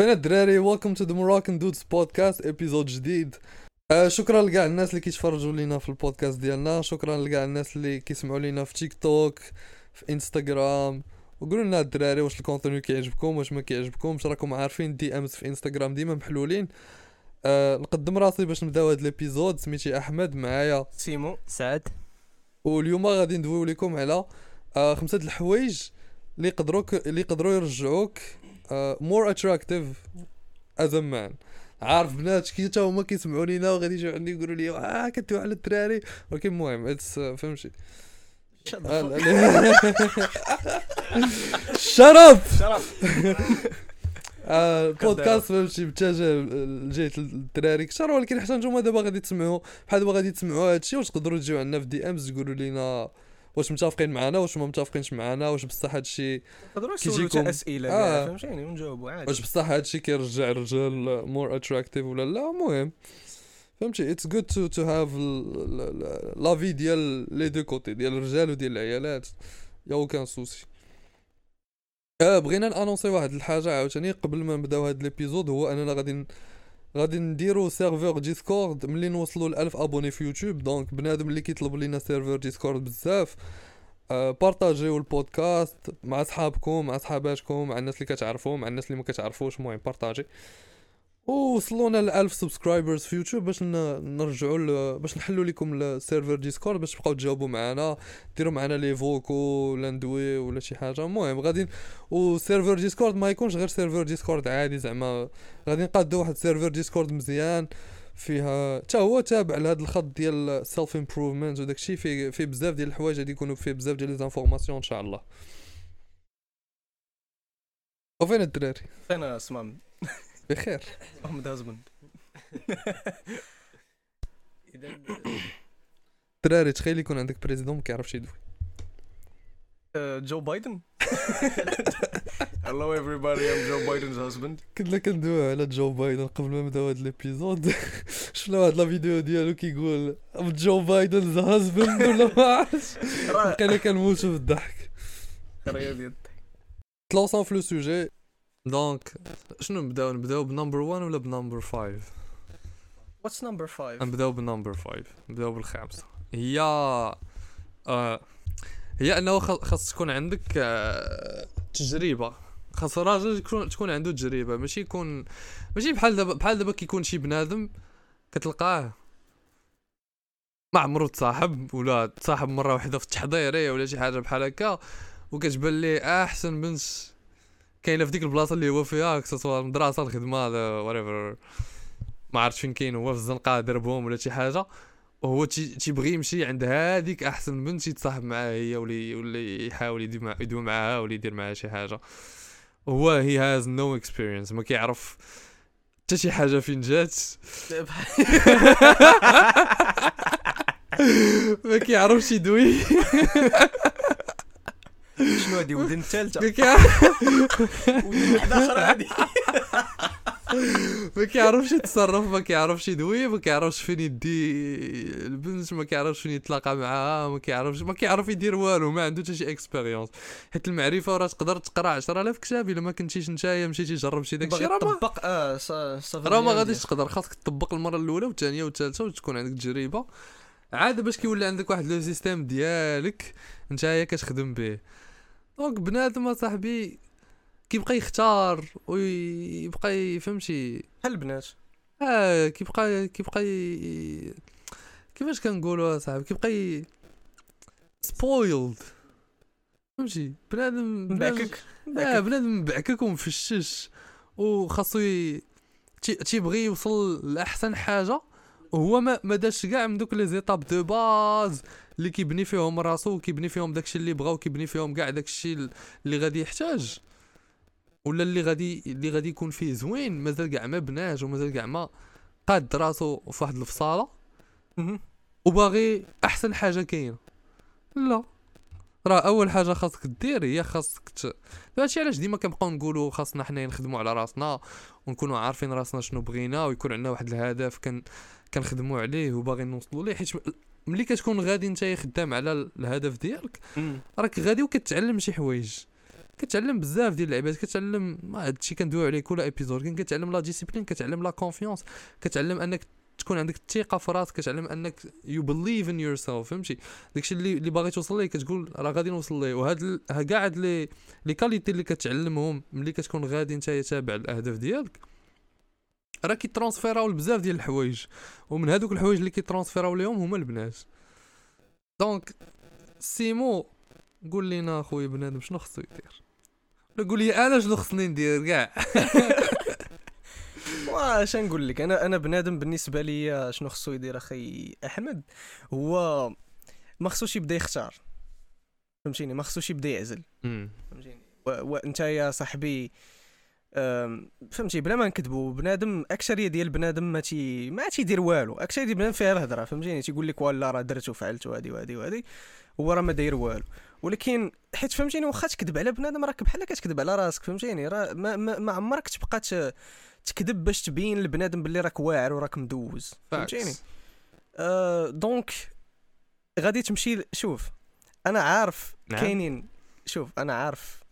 فين الدراري Welcome to The Moroccan Dudes podcast épisode جديد. آه شكرا لكاع الناس اللي كيتفرجوا لينا في البودكاست ديالنا شكرا لكاع الناس اللي كيسمعوا لينا في تيك توك في انستغرام وقولوا لنا الدراري واش ال contenu كيعجبكم واش ما كيعجبكمش راكم عارفين DMs في انستغرام ديما محلولين. آه نقدم راسي باش نبداو هذا ال épisode سميتي أحمد معايا. سيمو سعد. واليوم غادي ندويو لكم على آه خمسة د الحوايج اللي يقدروا اللي يقدروا يرجعوك. more attractive as a man عارف بنات كي تا هما كيسمعوا لينا وغادي يجيو عندي يقولوا لي آه كنتو على الدراري ولكن المهم it's فهمتي شرف شرف البودكاست فهمتي متجه لجهه الدراري كثر ولكن حتى نتوما دابا غادي تسمعوا بحال دابا غادي تسمعوا هادشي واش تقدروا تجيو عندنا في DMs تقولوا لينا واش متفقين معنا واش ما متفقينش معنا واش بصح هادشي كيجيكم- أسئلة آه. فهمتيني؟ ونجاوبوا عادي. واش بصح هادشي كيرجع الرجال more attractive ولا لا؟ المهم فهمتي؟ it's good to to have l'avis ديال les deux côtés ديال الرجال وديال العيالات. يا aucun souci آه بغينا ن annoncer واحد الحاجة عاوتاني قبل ما نبداو هاد l'épisode هو أننا غادي غادي نديرو serveur Discord ملي نوصلوا ل 1000 abonnés في يوتيوب donc بنادم اللي كيطلب لينا serveur Discord بزاف بارطاجيو البودكاست مع صحابكم مع صحاباتكم مع الناس اللي كتعرفوا مع الناس اللي ما كتعرفوش المهم بارطاجي ووصلونا ل 1000 subscribers في يوتيوب باش نرجعوا باش نحلوا لكم ال serveur Discord باش تبقاو تجاوبوا معنا ديروا معنا les vocaux ولا ندوي ولا شي حاجة. المهم غادي و serveur Discord ما يكونش غير serveur Discord عادي زعما. غادي نقادو واحد serveur Discord مزيان فيها حتى هو تابع لهذا الخط ديال self improvement وداكشي فيه فيه بزاف ديال الحوايج غادي يكونوا فيه بزاف ديال les informations إن شاء الله. وفين الدراري؟ أنا اسمام بخير. محمد husband الدراري تخيل يكون عندك président ما كيعرفش يدوي. جو بايدن Hello everybody. I'm Joe Biden's husband. كنا كندويو على جو بايدن قبل ما نبداو هاد l'épisode شفنا واحد la vidéo ديالو كيقول جو بايدن the husband ولا ما عرفتش. بقينا كنموتو بالضحك رياضي تلونسون في le sujet donc شنو نبداو؟ نبداو ب number 1 ولا ب number 5 What's number 5 نبداو ب number 5 نبداو بالخامسة. هي آه هي أنه خاص تكون عندك آه تجربة. خاص الراجل يكون تكون عنده تجربة. ماشي يكون ماشي بحال دابا بحال دابا كيكون شي بنادم كتلقاه ما عمرو تصاحب ولا تصاحب مرة واحدة في التحضيري ولا شي حاجة بحال هكا وكتبان ليه أحسن بنت كاينة في ديك البلاصة اللي هو فيها كسوا المدرسة الخدمة وريفر ما عرفت فين كاين هو في الزنقه دربهم ولا شي حاجة. وهو تي- تيبغي يمشي عند هذيك أحسن بنت يتصاحب معاها هي ولا ولا يحاول يدوي معاها ولا يدير معاها شي حاجة. هو هي has no experience ما كيعرف حتى شي حاجة فين جات. ما كيعرفش يدوي. شنو هادي؟ ودن الثالثة. ما هادي. ما كيعرفش يتصرف ما كيعرفش يدوي ما كيعرفش فين يدي البنت ما كيعرفش فين يتلاقى معاها ما كيعرفش ما كيعرف يدير والو ما عنده حتى شي expérience حيت المعرفة راه تقدر تقرا 10000 كتاب إلا ما كنتيش نتايا مشيتي جربتي داكشي باغي راه ما تطبق آه صا- صافي راه ما غاديش تقدر. خاصك تطبق المرة الأولى والثانية والثالثة وتكون عندك تجربة. عاد باش كيولي عندك واحد le système ديالك نتايا كتخدم به. donc بنادم اصاحبي كيبقى يختار ويبقى يفهمشي. بحال البنات آه كيبقى كيبقى. كيفاش كنقولوا صاحبي؟ كيبقى. spoiled فهمتي؟ بنادم مفعكك. آه بنادم مفعكك ومفشش وخاصو تيبغي يوصل لأحسن حاجة وهو ما ما دازش كاع من دوك les étapes de base. اللي كيبني فيهم راسو وكيبني فيهم داكشي اللي بغا وكيبني فيهم كاع داكشي اللي غادي يحتاج. ولا اللي غادي اللي غادي يكون فيه زوين مازال كاع ما بناش ومازال كاع ما قاد راسو في واحد الفصاله. وباغي أحسن حاجة كاينة. لا. راه أول حاجة خاصك دير هي خاصك ت... هادشي علاش ديما كنبقاو نقولوا خاصنا حنا نخدموا على راسنا ونكونوا عارفين راسنا شنو بغينا ويكون عندنا واحد الهدف كان كنخدموا عليه وباغي نوصلوا ليه حيت ملي كتكون غادي انت خدام على ال- الهدف ديالك. راك غادي وكتعلم شي حوايج. كتعلم بزاف ديال اللعيبات كتعلم ما هادشي كندويو عليه كل épisode كاين كتعلم la discipline كتعلم la confiance كتعلم أنك تكون عندك الثقه في راسك كتعلم أنك you believe in yourself فهمتي؟ داكشي اللي اللي باغي توصل ليه كتقول راه غادي نوصل ليه. وهاد كاع هاد les les qualités اللي كتعلمهم ملي كتكون غادي نتا تابع الأهداف ديالك راه كيترانسفيراو لبزاف ديال الحوايج ومن هادوك الحوايج اللي كيترانسفيراو ليهم هما البنات. donc سيمو قول لينا أخويا بنادم شنو خصو يدير؟ قول لي أنا شنو خصني ندير كاع. واش نقول لك؟ أنا أنا بنادم بالنسبة لي شنو خصو يدير أخي أحمد؟ هو ما خصوش يبدأ يختار. فهمتيني؟ ما خصوش يبدأ يعزل. فهمتيني؟ وأنت يا صاحبي فهمتي بلا ما نكذبوا بنادم أكثرية ديال بنادم ما تي ما تيدير والو. أكثرية ديال بنادم فيها الهضرة فهمتيني؟ تيقول لك ولا راه درت وفعلت وهادي وهادي وهادي هو راه ما داير والو. ولكن حيت فهمتيني واخا تكذب على بنادم راك بحال كتكذب على راسك فهمتيني؟ راه ما, ما, ما عمرك تبقى تكذب باش تبين لبنادم باللي راك واعر وراك مدوز فهمتيني؟ آه donc غادي تمشي شوف أنا عارف نعم. كاينين شوف أنا عارف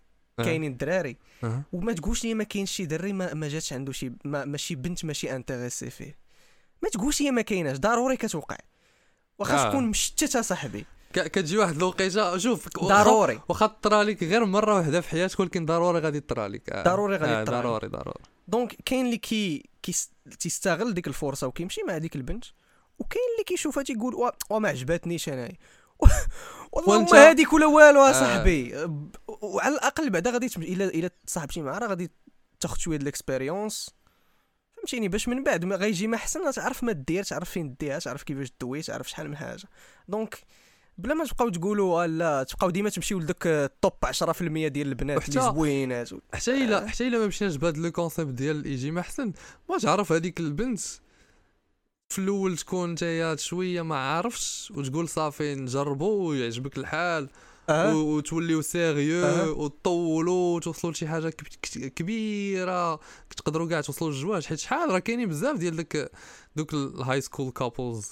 كاينين الدراري. أه. وما تقولش لي ما كاينش شي دري ما, ما جاتش عنده شي ما ماشي بنت ماشي intéressée فيه. ما تقولش لي ما كايناش ضروري كتوقع. واخا آه. تكون مشتت اصاحبي كتجي واحد الوقيته شوف ضروري. واخا طرا لك غير مرة واحدة في حياتك ولكن ضروري غادي طرا لك. آه. ضروري غادي آه طرا لك. ضروري ضروري. donc كاين اللي كي تيستغل ديك الفرصة وكيمشي مع ديك البنت وكاين اللي كيشوفها تيقول وا وا ما عجباتنيش أنايا. والله ما هذيك ولا والو آه. اصاحبي ب- وعلى الأقل بعدا غادي تم... الا إلا تصاحبتي معاه راه غادي تاخذ شوية د l'expérience فهمتيني؟ باش من بعد ما غيجي ما أحسن تعرف ما دير تعرف فين ديها تعرف كيفاش دوي تعرف شحال من حاجة. donc بلا ما تبقاو تقولوا آه لا تبقاو ديما تمشيو لذوك ال top 10% ديال البنات اللي زوينات حتى الا حتى إلا ما مشيناش بهذا le concept ديال يجي ما أحسن. ما تعرف هذيك البنت في الأول تكون نتايا شوية ما عارفش وتقول صافي نجربوا ويعجبك الحال و- وتوليو sérieux أه. وتطولوا وتوصلوا لشي حاجة كبيرة تقدروا كاع توصلوا للزواج حيت شحال؟ راه كاينين بزاف ديال داك دوك ال high school couples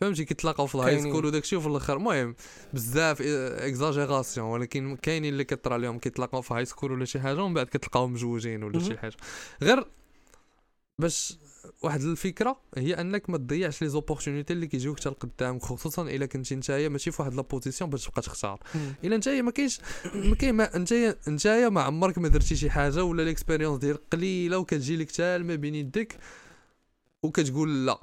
فهمتي؟ كيتلاقاو في ال high. school وداك الشيء وفي الآخر. المهم بزاف exagération ولكن كاينين اللي كطرا لهم كيتلاقاو في high school ولا شي حاجة ومن بعد كتلقاوهم مزوجين ولا شي. حاجة. غير باش واحد الفكرة هي أنك ما تضيعش les opportunités اللي كيجيوك حتى لقدامك خصوصا إلا كنتي نتايا ماشي في واحد la position باش تبقى تختار. إلا نتايا ما كاينش ما كاين ما نتايا نتايا ما عمرك ما درتي شي حاجة ولا l'expérience ديالك قليلة وكتجي لك حتى ما بين يدك وكتقول لا.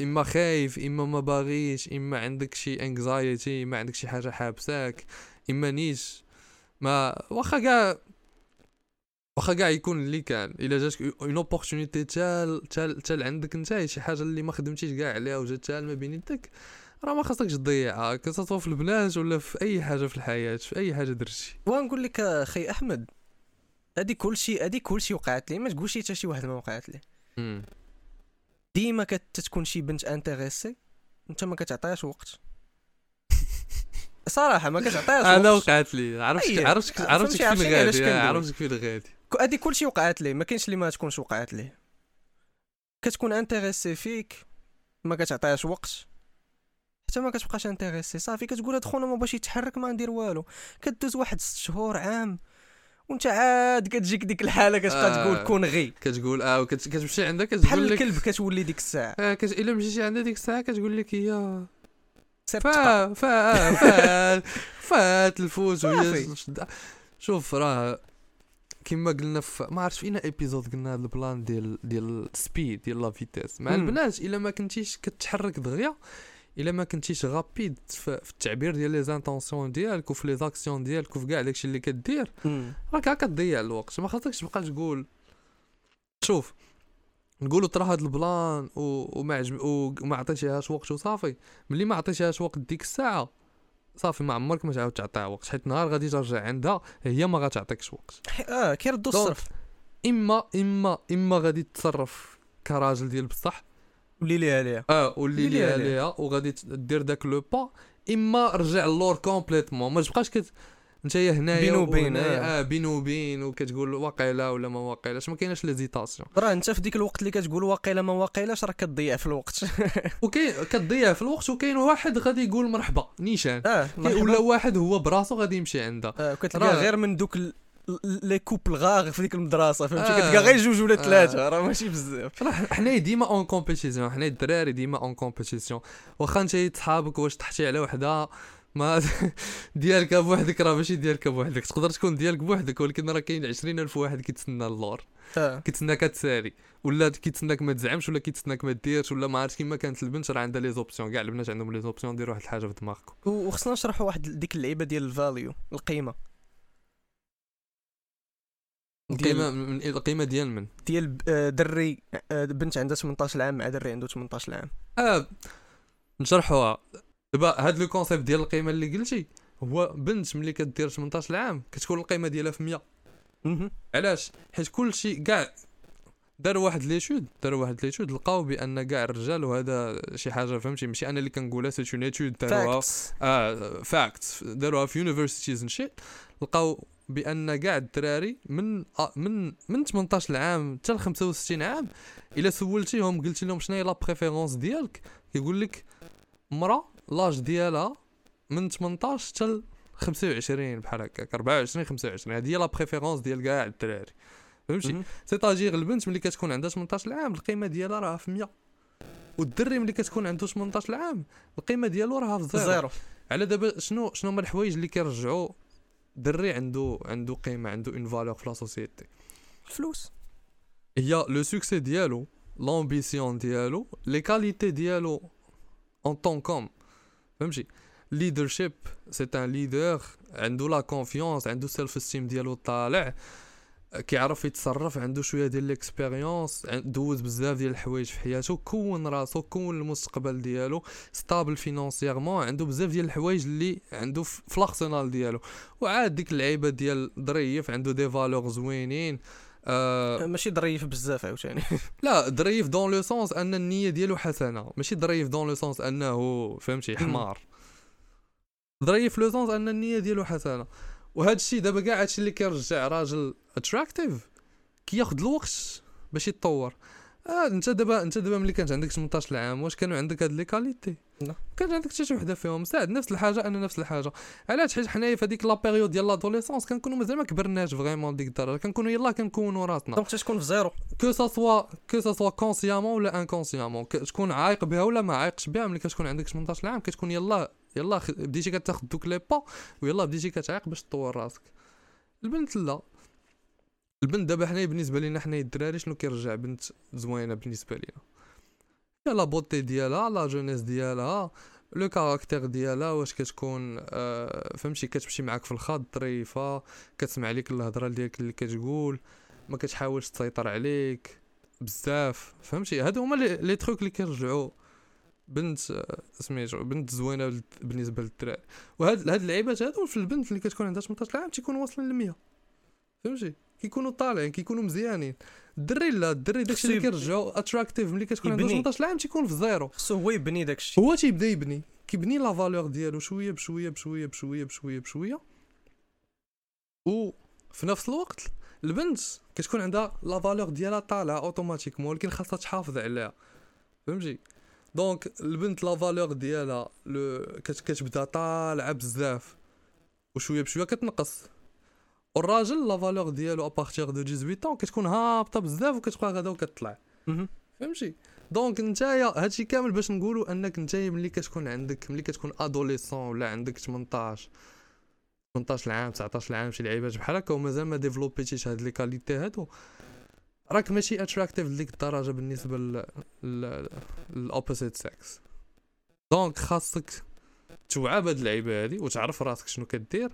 إما خايف إما ما باغيش إما عندك شي anxiety إما عندك شي حاجة حابساك إما نيش. ما واخا كاع واخا كاع يكون اللي كان إلا جاتك une opportunité تال تال تال عندك انت شي حاجة اللي ما خدمتيش كاع عليها وجات تال ما بين يدك راه ما خاصكش تضيعها que ce soit في البنات ولا في أي حاجة في الحياة في أي حاجة درتي. ونقول لك أخي أحمد هادي كلشي هادي كلشي وقعت لي ما تقولش حتى شي واحد ما وقعت ليه ديما كتكون شي بنت intéressée انت ما كتعطيهاش وقت. صراحة ما كتعطيهاش أنا وقعت لي عرفت أي. عرفت عرفت فهمتي، كيف عرفتيني علاش غادي كندوي. عرفت كيف غادي هادي كلشي وقعت ليه. ما كاينش اللي ما تكونش وقعت ليه. كتكون intéressée فيك ما كتعطيهاش وقت حتى ما كتبقاش intéressée صافي كتقول هاد خونا ما باش يتحرك ما ندير والو. كدوز واحد ست شهور عام وانت عاد كتجيك ديك الحالة كتبقى آه. تقول كون غي. كتقول آه وكت- كتمشي عندها بحال كتقول لك الكلب كتولي ديك الساعة. آه كت... إلا مشيتي عندها ديك الساعة كتقول لك هي سير تبقى. فا فا فات الفوز. شوف راه كما قلنا في ما عرفتش فينا ايبيزود قلنا هذا البلان ديال ديال السبيد ديال لا فيتيس مع. البنات إلا ما كنتيش كتحرك دغيا إلا ما كنتيش غابيد في, في التعبير ديال les intentions ديالك وفي les actions ديالك وفي كاع داكشي اللي كدير. راك هكا تضيع الوقت ما خاصكش تبقى تقول شوف نقولوا ترى هاد ال plan و... وما عجب وما عطيتيهاش وقت وصافي ملي ما عطيتيهاش وقت ديك الساعة صافي ما عمرك ما تعاود تعطيها وقت. حيت نهار غادي ترجع عندها هي ما غاتعطيكش وقت. آه كيردوا الصرف إما إما إما غادي تتصرف كراجل ديال بصح. ولي لي عليها. آه واللي اللي لي عليها. عليها وغادي دير داك le pas. إما رجع اللور complètement. ما تبقاش كت انت هنايا بينو وبين، وهنايا، آه. آه. بينو وبين وكتقول واقيلا ولا ما واقيلاش ما كايناش l'hésitation. راه انت في ديك الوقت اللي كتقول واقيلا ما واقيلاش راه كتضيع في الوقت. وكاين كتضيع في الوقت وكاين واحد غادي يقول مرحبا نيشان. آه كاين ولا واحد هو براسو غادي يمشي عندها آه كتلقى غير من دوك ال... les couples rares في ديك المدرسة فهمتي؟ آه. كتلقى غير جوج ولا آه. ثلاثة راه ماشي بزاف. راه حنا ديما en compétition حنا الدراري ديما en compétition واخا انت صحابك واش تحتي على وحدة ما ديالك بوحدك راه ماشي ديالك بوحدك تقدر تكون ديالك بوحدك ولكن راه كاين 20000 واحد كيتسنى اللور. آه. كيتسناك تسالي ولا كيتسناك ما تزعمش ولا كيتسناك ما ديرش ولا ما عرفتش كيما كانت البنت راه عندها les options. كاع البنات عندهم les options دير واحد الحاجة في دماغكم. وخصنا نشرحوا واحد ديك اللعيبة ديال ال value القيمة. القيمة من القيمة ديال من؟ ديال آه، دري آه، بنت عندها 18 عام مع دري عنده 18 عام آه نشرحوها. دابا هاد le concept ديال القيمة اللي قلتي هو بنت ملي كدير 18 عام كتكون القيمة ديالها في 100 مهم. علاش؟ حيت كلشي كاع داروا واحد l'étude داروا واحد l'étude لقاو بأن كاع الرجال وهذا شي حاجة فهمتي؟ ماشي أنا اللي كنقولها c'est une étude داروها. آه fact داروها في universities shit لقاو بأن كاع الدراري من آه من من 18 عام حتى ل 65 عام إلا سولتيهم قلتي لهم شنو هي la préférence ديالك يقول لك مرا l'âge ديالها من 18 حتى ل 25 بحال هكاك 24 25 هذه هي la préférence ديال كاع الدراري فهمتي. c'est-à-dire البنت ملي كتكون عندها 18 عام القيمة ديالها راه في 100 والدري ملي كتكون عنده 18 عام القيمة ديالو راه في زيرو. زيرو. على دابا شنو شنو هما الحوايج اللي كيرجعوا دري عنده عنده قيمة عنده une valeur في la société الفلوس هي le succès ديالو l'ambition ديالو les qualités ديالو en tant qu'homme فهمتي؟ leadership c'est un leader عنده la confiance عنده self-esteem ديالو طالع كيعرف يتصرف عنده شوية ديال l'expérience دوز بزاف ديال الحوايج في حياته كون راسو كون المستقبل ديالو stable financièrement عنده بزاف ديال الحوايج اللي عنده في الارسنال ديالو. وعاد ديك اللعيبة ديال ظريف عنده des valeurs زوينين. آه ماشي ظريف بزاف عاوتاني. لا ظريف dans le sens أن النية ديالو حسنة. ماشي ظريف dans le sens أنه فهمتي حمار. ظريف le sens أن النية ديالو حسنة. وهذا الشيء دابا كاع هادشي اللي كيرجع راجل attractif كياخذ الوقت باش يتطور. آه أنت دابا أنت دابا ملي كانت عندك 18 عام واش كانوا عندك هاد les qualités؟ لا. كان عندك حتى شي وحدة فيهم. ساعد نفس الحاجة أنا نفس الحاجة. علاش؟ حيت حنايا في هذيك la période ديال l'adolescence كنكونوا مازال ما كبرناش vraiment ديك الدرجة. كنكونوا يلاه كنكونوا راسنا. donc تكون في زيرو. que ça soit que ça soit consciemment ولا inconsciemment تكون عايق بها ولا ما عايقش بها. ملي كتكون عندك 18 عام كتكون يلا يلا خ- بديتي كتاخذ دوك les pas ويلا بديتي كتعيق باش تطور راسك. البنت لا. البنت دابا حنايا بالنسبة لينا حنايا الدراري شنو كيرجع بنت زوينة بالنسبة لينا؟ هي la beauté ديالها la jeunesse ديالها le caractère ديالها واش كتكون آه فهمتي؟ كتمشي معاك في الخط ظريفة كتسمع ليك الهضرة ديالك اللي كتقول ما كتحاولش تسيطر عليك بزاف فهمتي؟ هادو هما les trucs اللي كيرجعوا بنت آه، سميتو بنت زوينة بال- بالنسبة للدراري. وهاد هاد اللعيبات هادو في البنت اللي كتكون عندها 18 عام تيكونوا واصلين ل 100 فهمتي؟ كيكونوا طالعين كيكونوا مزيانين الدري لا الدري داكشي اللي كيرجعوا attractif ملي كتكون عنده يبني. 18 عام تيكون في زيرو خصو هو يبني داك الشيء هو تيبدا يبني كيبني la valeur ديالو شوية بشويه بشويه بشويه بشويه بشويه و في نفس الوقت البنت كتكون عندها la valeur ديالها طالعه automatiquement ولكن خاصها تحافظ عليها فهمتي donc البنت la valeur ديالها لو كتبدا طالعه بزاف وشويه بشويه كتنقص والراجل la valeur ديالو à partir de 18 ans كتكون هابطة بزاف وكتبقى غادا وكتطلع. فهمتي؟ donc نتايا هادشي كامل باش نقولوا أنك نتايا ملي كتكون عندك ملي كتكون adolescent ولا عندك 18 18 عام 19 عام شي لعيبات بحال هكا ومازال ما développé يتيش هاد les qualités هادو. راك ماشي attractif لديك الدرجة بالنسبة لل لل opposite sex donc خاصك توعى بهاد اللعيبة هادي وتعرف راسك شنو كدير.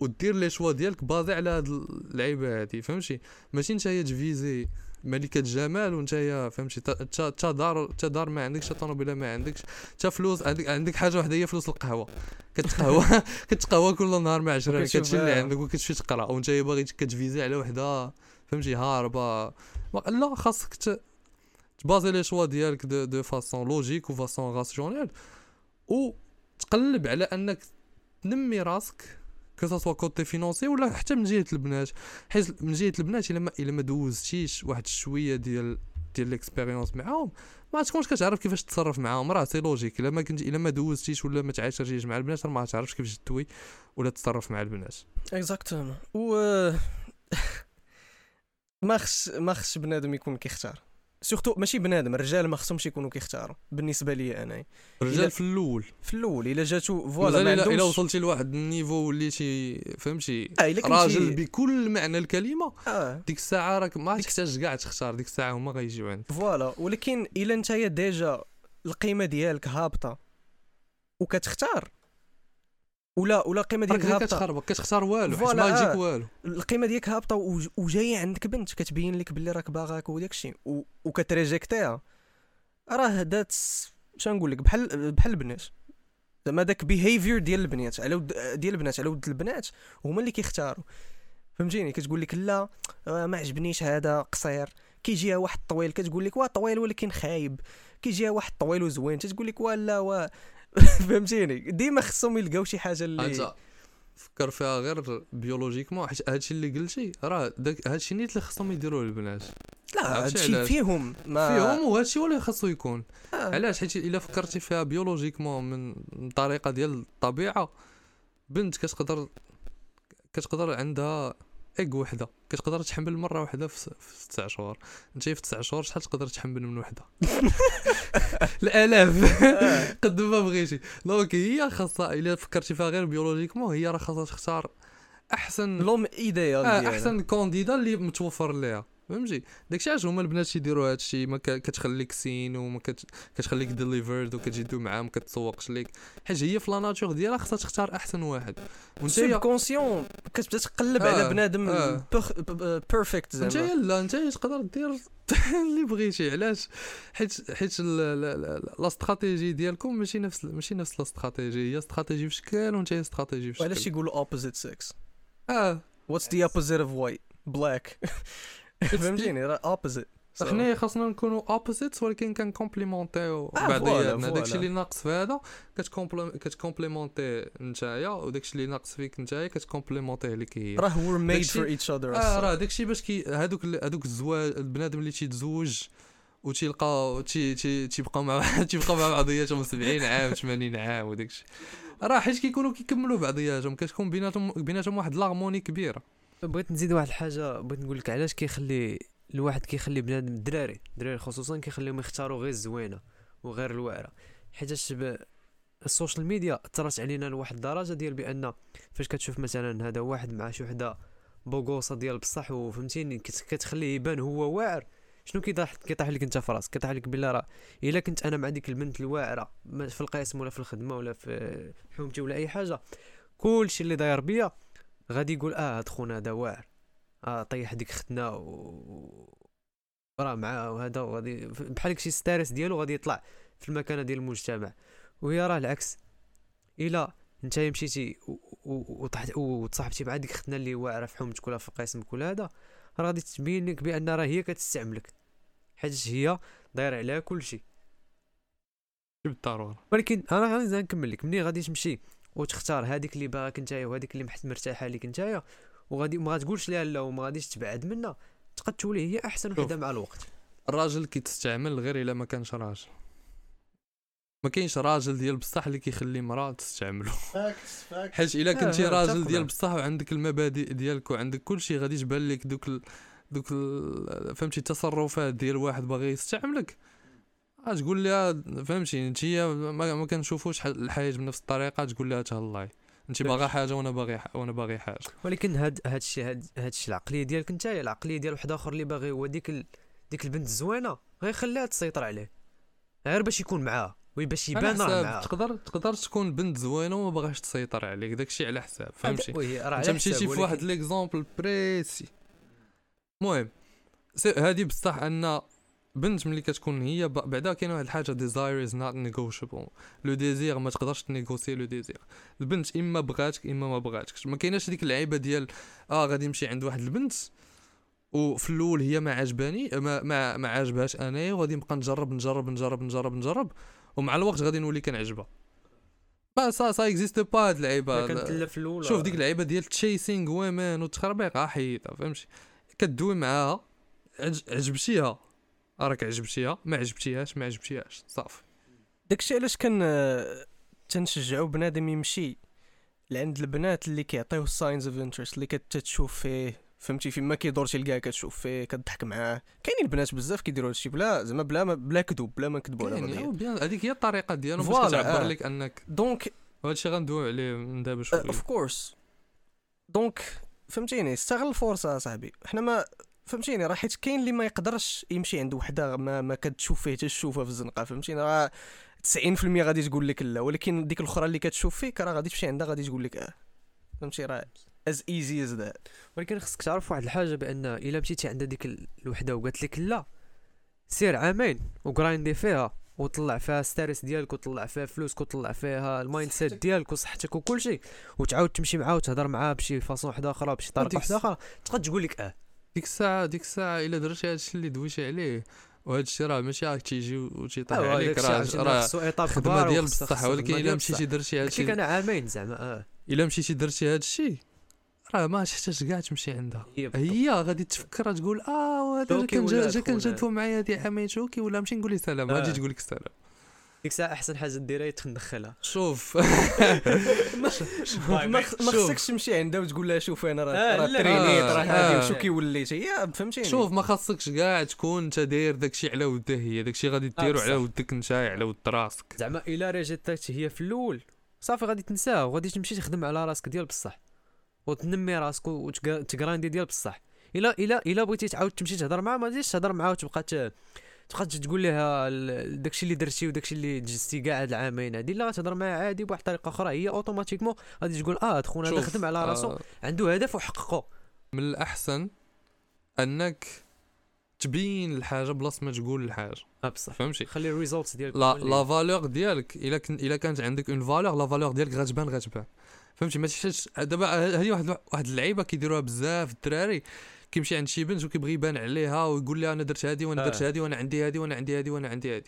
ودير les choix ديالك basé على هاد اللعيبة هادي فهمتي؟ ماشي نتايا ت viser ملكة جمال وانت فهمتي؟ تا- دار تا دار ما عندكش تا طوموبيلة ما عندكش تا فلوس عندك عندك حاجة وحدة هي فلوس القهوة. كتقهوى كتقهوى كل نهار مع عشرة كتمشي اللي. عندك وكتمشي تقرا وانت باغي كت viser على وحدة فهمتي؟ هاربة. لا خاصك ت- تبازي les choix ديالك de, de façon logique و façon rationnelle وتقلب على أنك تنمي راسك co- côté financier ولا حتى من جهة البنات. حيت من جهة البنات إلا ما إلا ما دوزتيش واحد شوية ديال ديال l'expérience معاهم ما تكونش كتعرف كيفاش تتصرف معاهم. راه c'est logique إلا ما كنت إلا ما دوزتيش ولا ما تعاشرتيش مع البنات راه ما تعرفش كيفاش تدوي ولا تتصرف مع البنات. exactement و ما خص ما خص بنادم يكون كيختار. surtout ماشي بنادم الرجال ما خصهمش يكونوا كيختاروا بالنسبة لي أنا الرجال في الأول في الأول الا جاتو voilà ما الا وصلتي لواحد ال niveau وليتي فهمتي آه راجل بكل معنى الكلمة آه. ديك الساعة راك ما تحتاج كاع تختار ديك الساعة هما غيجيو عندك voilà ولكن الا نتايا déjà القيمه ديالك هابطه وكتختار ولا ولا القيمة ديالك هابطة. كتخربق كتختار والو حيت ما يجيك والو. القيمة ديالك هابطة وجاية عندك بنت كتبين لك باللي راك باغاك وداك الشيء. وكتريجيكتيها. راه دات شنقول لك بحال بحال البنات. زعما داك بيهيفير ديال البنات على ود ديال البنات على ود البنات هما اللي كيختاروا. فهمتيني؟ كتقول لك لا آه، ما عجبنيش هذا قصير. كيجيها واحد طويل كتقول لك واه طويل ولكن خايب. كيجيها واحد طويل وزوين تتقول لك ولا فهمتيني؟ ديما خصهم يلقاو شي حاجة اللي فكر فيها غير biologiquement حيت هادشي اللي قلتي راه داك هادشي نيت اللي خصهم يديروه البنات. لا هادشي فيهم ما فيهم وهادشي هو اللي خاصو يكون. آه. علاش؟ حيت إلا فكرتي فيها biologiquement من الطريقة ديال الطبيعة بنت كتقدر كتقدر عندها egg وحده كتقدر تحمل مرة واحدة في, في تسع شهور. انت في تسع شهور شحال تقدر تحمل من وحده؟ الآلاف. آه. قد ما بغيتي. donc هي خاصها إلا فكرتي فيها غير biologiquement هي راه خاصها تختار أحسن l'homme idéal آه أحسن candidat اللي متوفر ليها. فهمتي؟ داكشي علاش هما البنات تيديروا هادشي ما كتخليك seen وما كتخليك delivered وكتجي دوم معاه ما كتسوقش ليك. حيت هي في la nature ديالها خصها تختار أحسن واحد. وأنت sub conscient كتبدا تقلب آه على بنادم آه. perfect زعما. أنت لا أنت تقدر دير اللي بغيتي علاش؟ حيت حيت la stratégie ديالكم ماشي نفس ماشي نفس la stratégie هي استراتيجي في شكل وأنت استراتيجي في شكل. علاش يقولوا opposite sex آه. what's the opposite of white black فهمتيني opposite حنا خاصنا نكونوا opposite ولكن كنكومبليمونتيو آه بعضياتنا داكشي اللي ناقص في هذا كتكومبليمونتي نتايا وداكشي اللي ناقص فيك نتايا كتكومبليمونتيه لك هي راه we're made for each other آه راه داكشي باش كي هذوك هذوك الزواج البنادم اللي تيتزوج وتيلقى تي تي تيبقاو مع تيبقاو مع بعضياتهم 70 عام 80 عام وداكشي راه حيت كيكونوا كيكملوا بعضياتهم كتكون بيناتهم بيناتهم واحد l'harmonie كبيره بغيت نزيد واحد الحاجة بغيت نقول لك علاش كيخلي الواحد كيخلي بنادم الدراري الدراري خصوصا كيخليهم يختاروا غير الزوينة وغير الواعره حيت ال social media أثرت علينا لواحد الدرجة ديال بأن فاش كتشوف مثلا هذا واحد مع شي وحدة بوغوصة ديال بصح وفهمتيني كتخليه يبان هو واعر شنو كيطيح كيطيح لك انت في راسك كيطيح لك بلا راه إلا كنت أنا مع ديك البنت الواعرة في القسم ولا في الخدمة ولا في حومتي ولا أي حاجة كلشي اللي داير بيا غادي يقول آه هاد خونا هذا واعر. آه طيح ديك ختنا و راه معاه وهذا وغادي بحال شي ستاريس ديالو غادي يطلع في المكانة ديال المجتمع. وهي راه العكس. إلا انت مشيتي وطحت وتصاحبتي مع ديك ختنا اللي واعرة في حومتك ولا في قسمك ولا هذا راه غادي تبين لك بأن راه هي كتستعملك. حيت هي دايرة عليها كلشي. بالضرورة. ولكن أنا غادي نكمل لك. ملي غادي تمشي وتختار هذيك اللي باغاك نتايا وهذيك اللي مرتاحة لك نتايا وغادي ما غاتقولش ليها لا وما غاديش تبعد منها. تقد تولي هي أحسن وحدة مع الوقت. الراجل كيتستعمل غير إلا ما كانش راجل. ما كاينش راجل ديال بصح اللي كيخلي مراه تستعملو حيت إلا كنتي آه، راجل ديال بصح وعندك المبادئ ديالك وعندك كل شيء غادي تبان لك دوك ال... دوك ال... فهمتي التصرفات ديال واحد باغي يستعملك. تقول لها فهمتي؟ انت ما, ما كنشوفوش الحياة بنفس الطريقة تقول لها تهلاي انت باغا حاجة وأنا باغي وأنا باغي حاجة. ولكن هاد هاد الشيء هاد, هاد الشيء العقلية ديالك انت العقلية ديال واحد آخر اللي باغي هو ديك ال... ديك البنت الزوينه غيخليها تسيطر عليه. غير باش يكون معاها باش يبان راه معاها. تقدر تقدر تكون بنت زوينة وما باغاش تسيطر عليك داكشي على حساب فهمتي؟ انت مشيتي في واحد l'exemple précis. المهم هذه بصح أن بنت ملي كتكون هي بعدا كاين واحد الحاجة desire is not negotiable le désir ما تقدرش تنيغوسي le désir البنت إما بغاتك إما ما بغاتكش. ما كايناش ديك اللعيبة ديال آه غادي نمشي عند واحد البنت وفي الأول هي ما عجباني ما ما, ما عجبهاش انايا وغادي نبقى نجرب نجرب نجرب نجرب نجرب ومع الوقت غادي نولي كنعجبها. mais ça ça existe pas هاد اللعيبة. شوف ديك اللعيبة ديال chasing women والتخربيق حيدها فهمتي؟ كدوي معاها عجبتيها. راك عجبتيها؟ ما عجبتيهاش ما عجبتيهاش. صافي. داكشي علاش كان آه، تنشجعوا بنادم يمشي لعند البنات اللي كيعطيو signs of interest اللي كتشوف فيه فهمتي؟ فيما كيدور تلقاه كتشوف فيه كضحك معاه. كاينين البنات بزاف كيديروا هادشي بلا زعما بلا ما بلا كذوب بلا ما نكذبوا على بيان هذيك هي الطريقة ديالهم باش كتعبر آه. لك أنك donc وهذا الشيء غندويو عليه من دابا شوية. of course donc فهمتيني استغل الفرصة صاحبي. حنا ما فهمتيني راه حيت كاين اللي ما يقدرش يمشي عند وحده ما ما كتشوف فيه حتى الشوفه في الزنقة فهمتيني؟ راه 90% غادي تقول لك لا ولكن ديك الأخرى اللي كتشوف فيك راه غادي تمشي عندها غادي تقول لك آه. فهمتي راه as easy as that ولكن خصك تعرف واحد الحاجة بأن إلا مشيتي عند ديك ال- الوحدة وقالت لك لا سير عامين وغرايندي فيها وطلع فيها status ديالك وطلع فيها فلوسك وطلع فيها ال mindset ديالك وصحتك وكل شيء وتعاود تمشي معاه وتهضر معاه بشي façon واحدة أخرى بشي طريقة واحدة أخرى تقدر تقول لك آه. ديك الساعة ديك الساعة إلا درتي هذا الشيء اللي دويتي عليه وهذا الشيء راه ماشي راك تيجي وتيطيح عليك راه راه يطلب خدمه ديال بصح ولكن إلا مشيتي. درتي هذا الشيء أنا عامين زعما آه إلا مشيتي درتي هذا الشيء راه ما تحتاج كاع تمشي عندها هي غادي تفكر تقول آه شوكي كان جا جا كان. جادفو معايا هادي عامين شوكي ولا نمشي نقول ليه سلام آه. غادي تقول لك سلام ديك الساعة أحسن حاجة ديرها هي تندخلها. شوف. ما خصكش تمشي عندها وتقول لها شوف أنا راه آه، لا. ترينيت راه آه. هادي وشو كيوليت هي فهمتيني. شوف ما خاصكش كاع تكون أنت داير داكشي على ودها هي. داكشي غادي ديرو. على ودك أنت على ود راسك. زعما إلا رجعت هي في الأول. صافي غادي تنساه وغادي تمشي تخدم على راسك ديال بصح. وتنمي راسك وتقراندي ديال بصح. الا الا إلا بغيتي تعاود تمشي تهضر معاه ما تجيش تهضر معاه وتبقى تبقى تقول لها داكشي اللي درتي وداكشي اللي جزتي كاع هاد العامين هادي لا تهضر معاه عادي بواحد الطريقة أخرى هي automatiquement غادي تقول آه خونا هذا خدم على راسو آه، عنده هدف وحققه من الأحسن أنك تبين الحاجة بلاصه ما تقول الحاجة. آه بصح. فهمتي؟ خلي ال results ديالك la la valeur ديالك إلا كن إلا كانت عندك une valeur la valeur ديالك غتبان غتبان. فهمتي؟ ما تحتاجش دابا هذه واحد واحد اللعيبة كيديروها بزاف الدراري. كيمشي عند شي بنت وكيبغي يبان عليها ويقول لها أنا درت هذه وأنا درت آه. هذه وأنا عندي هذه وأنا عندي هذه وأنا عندي هذه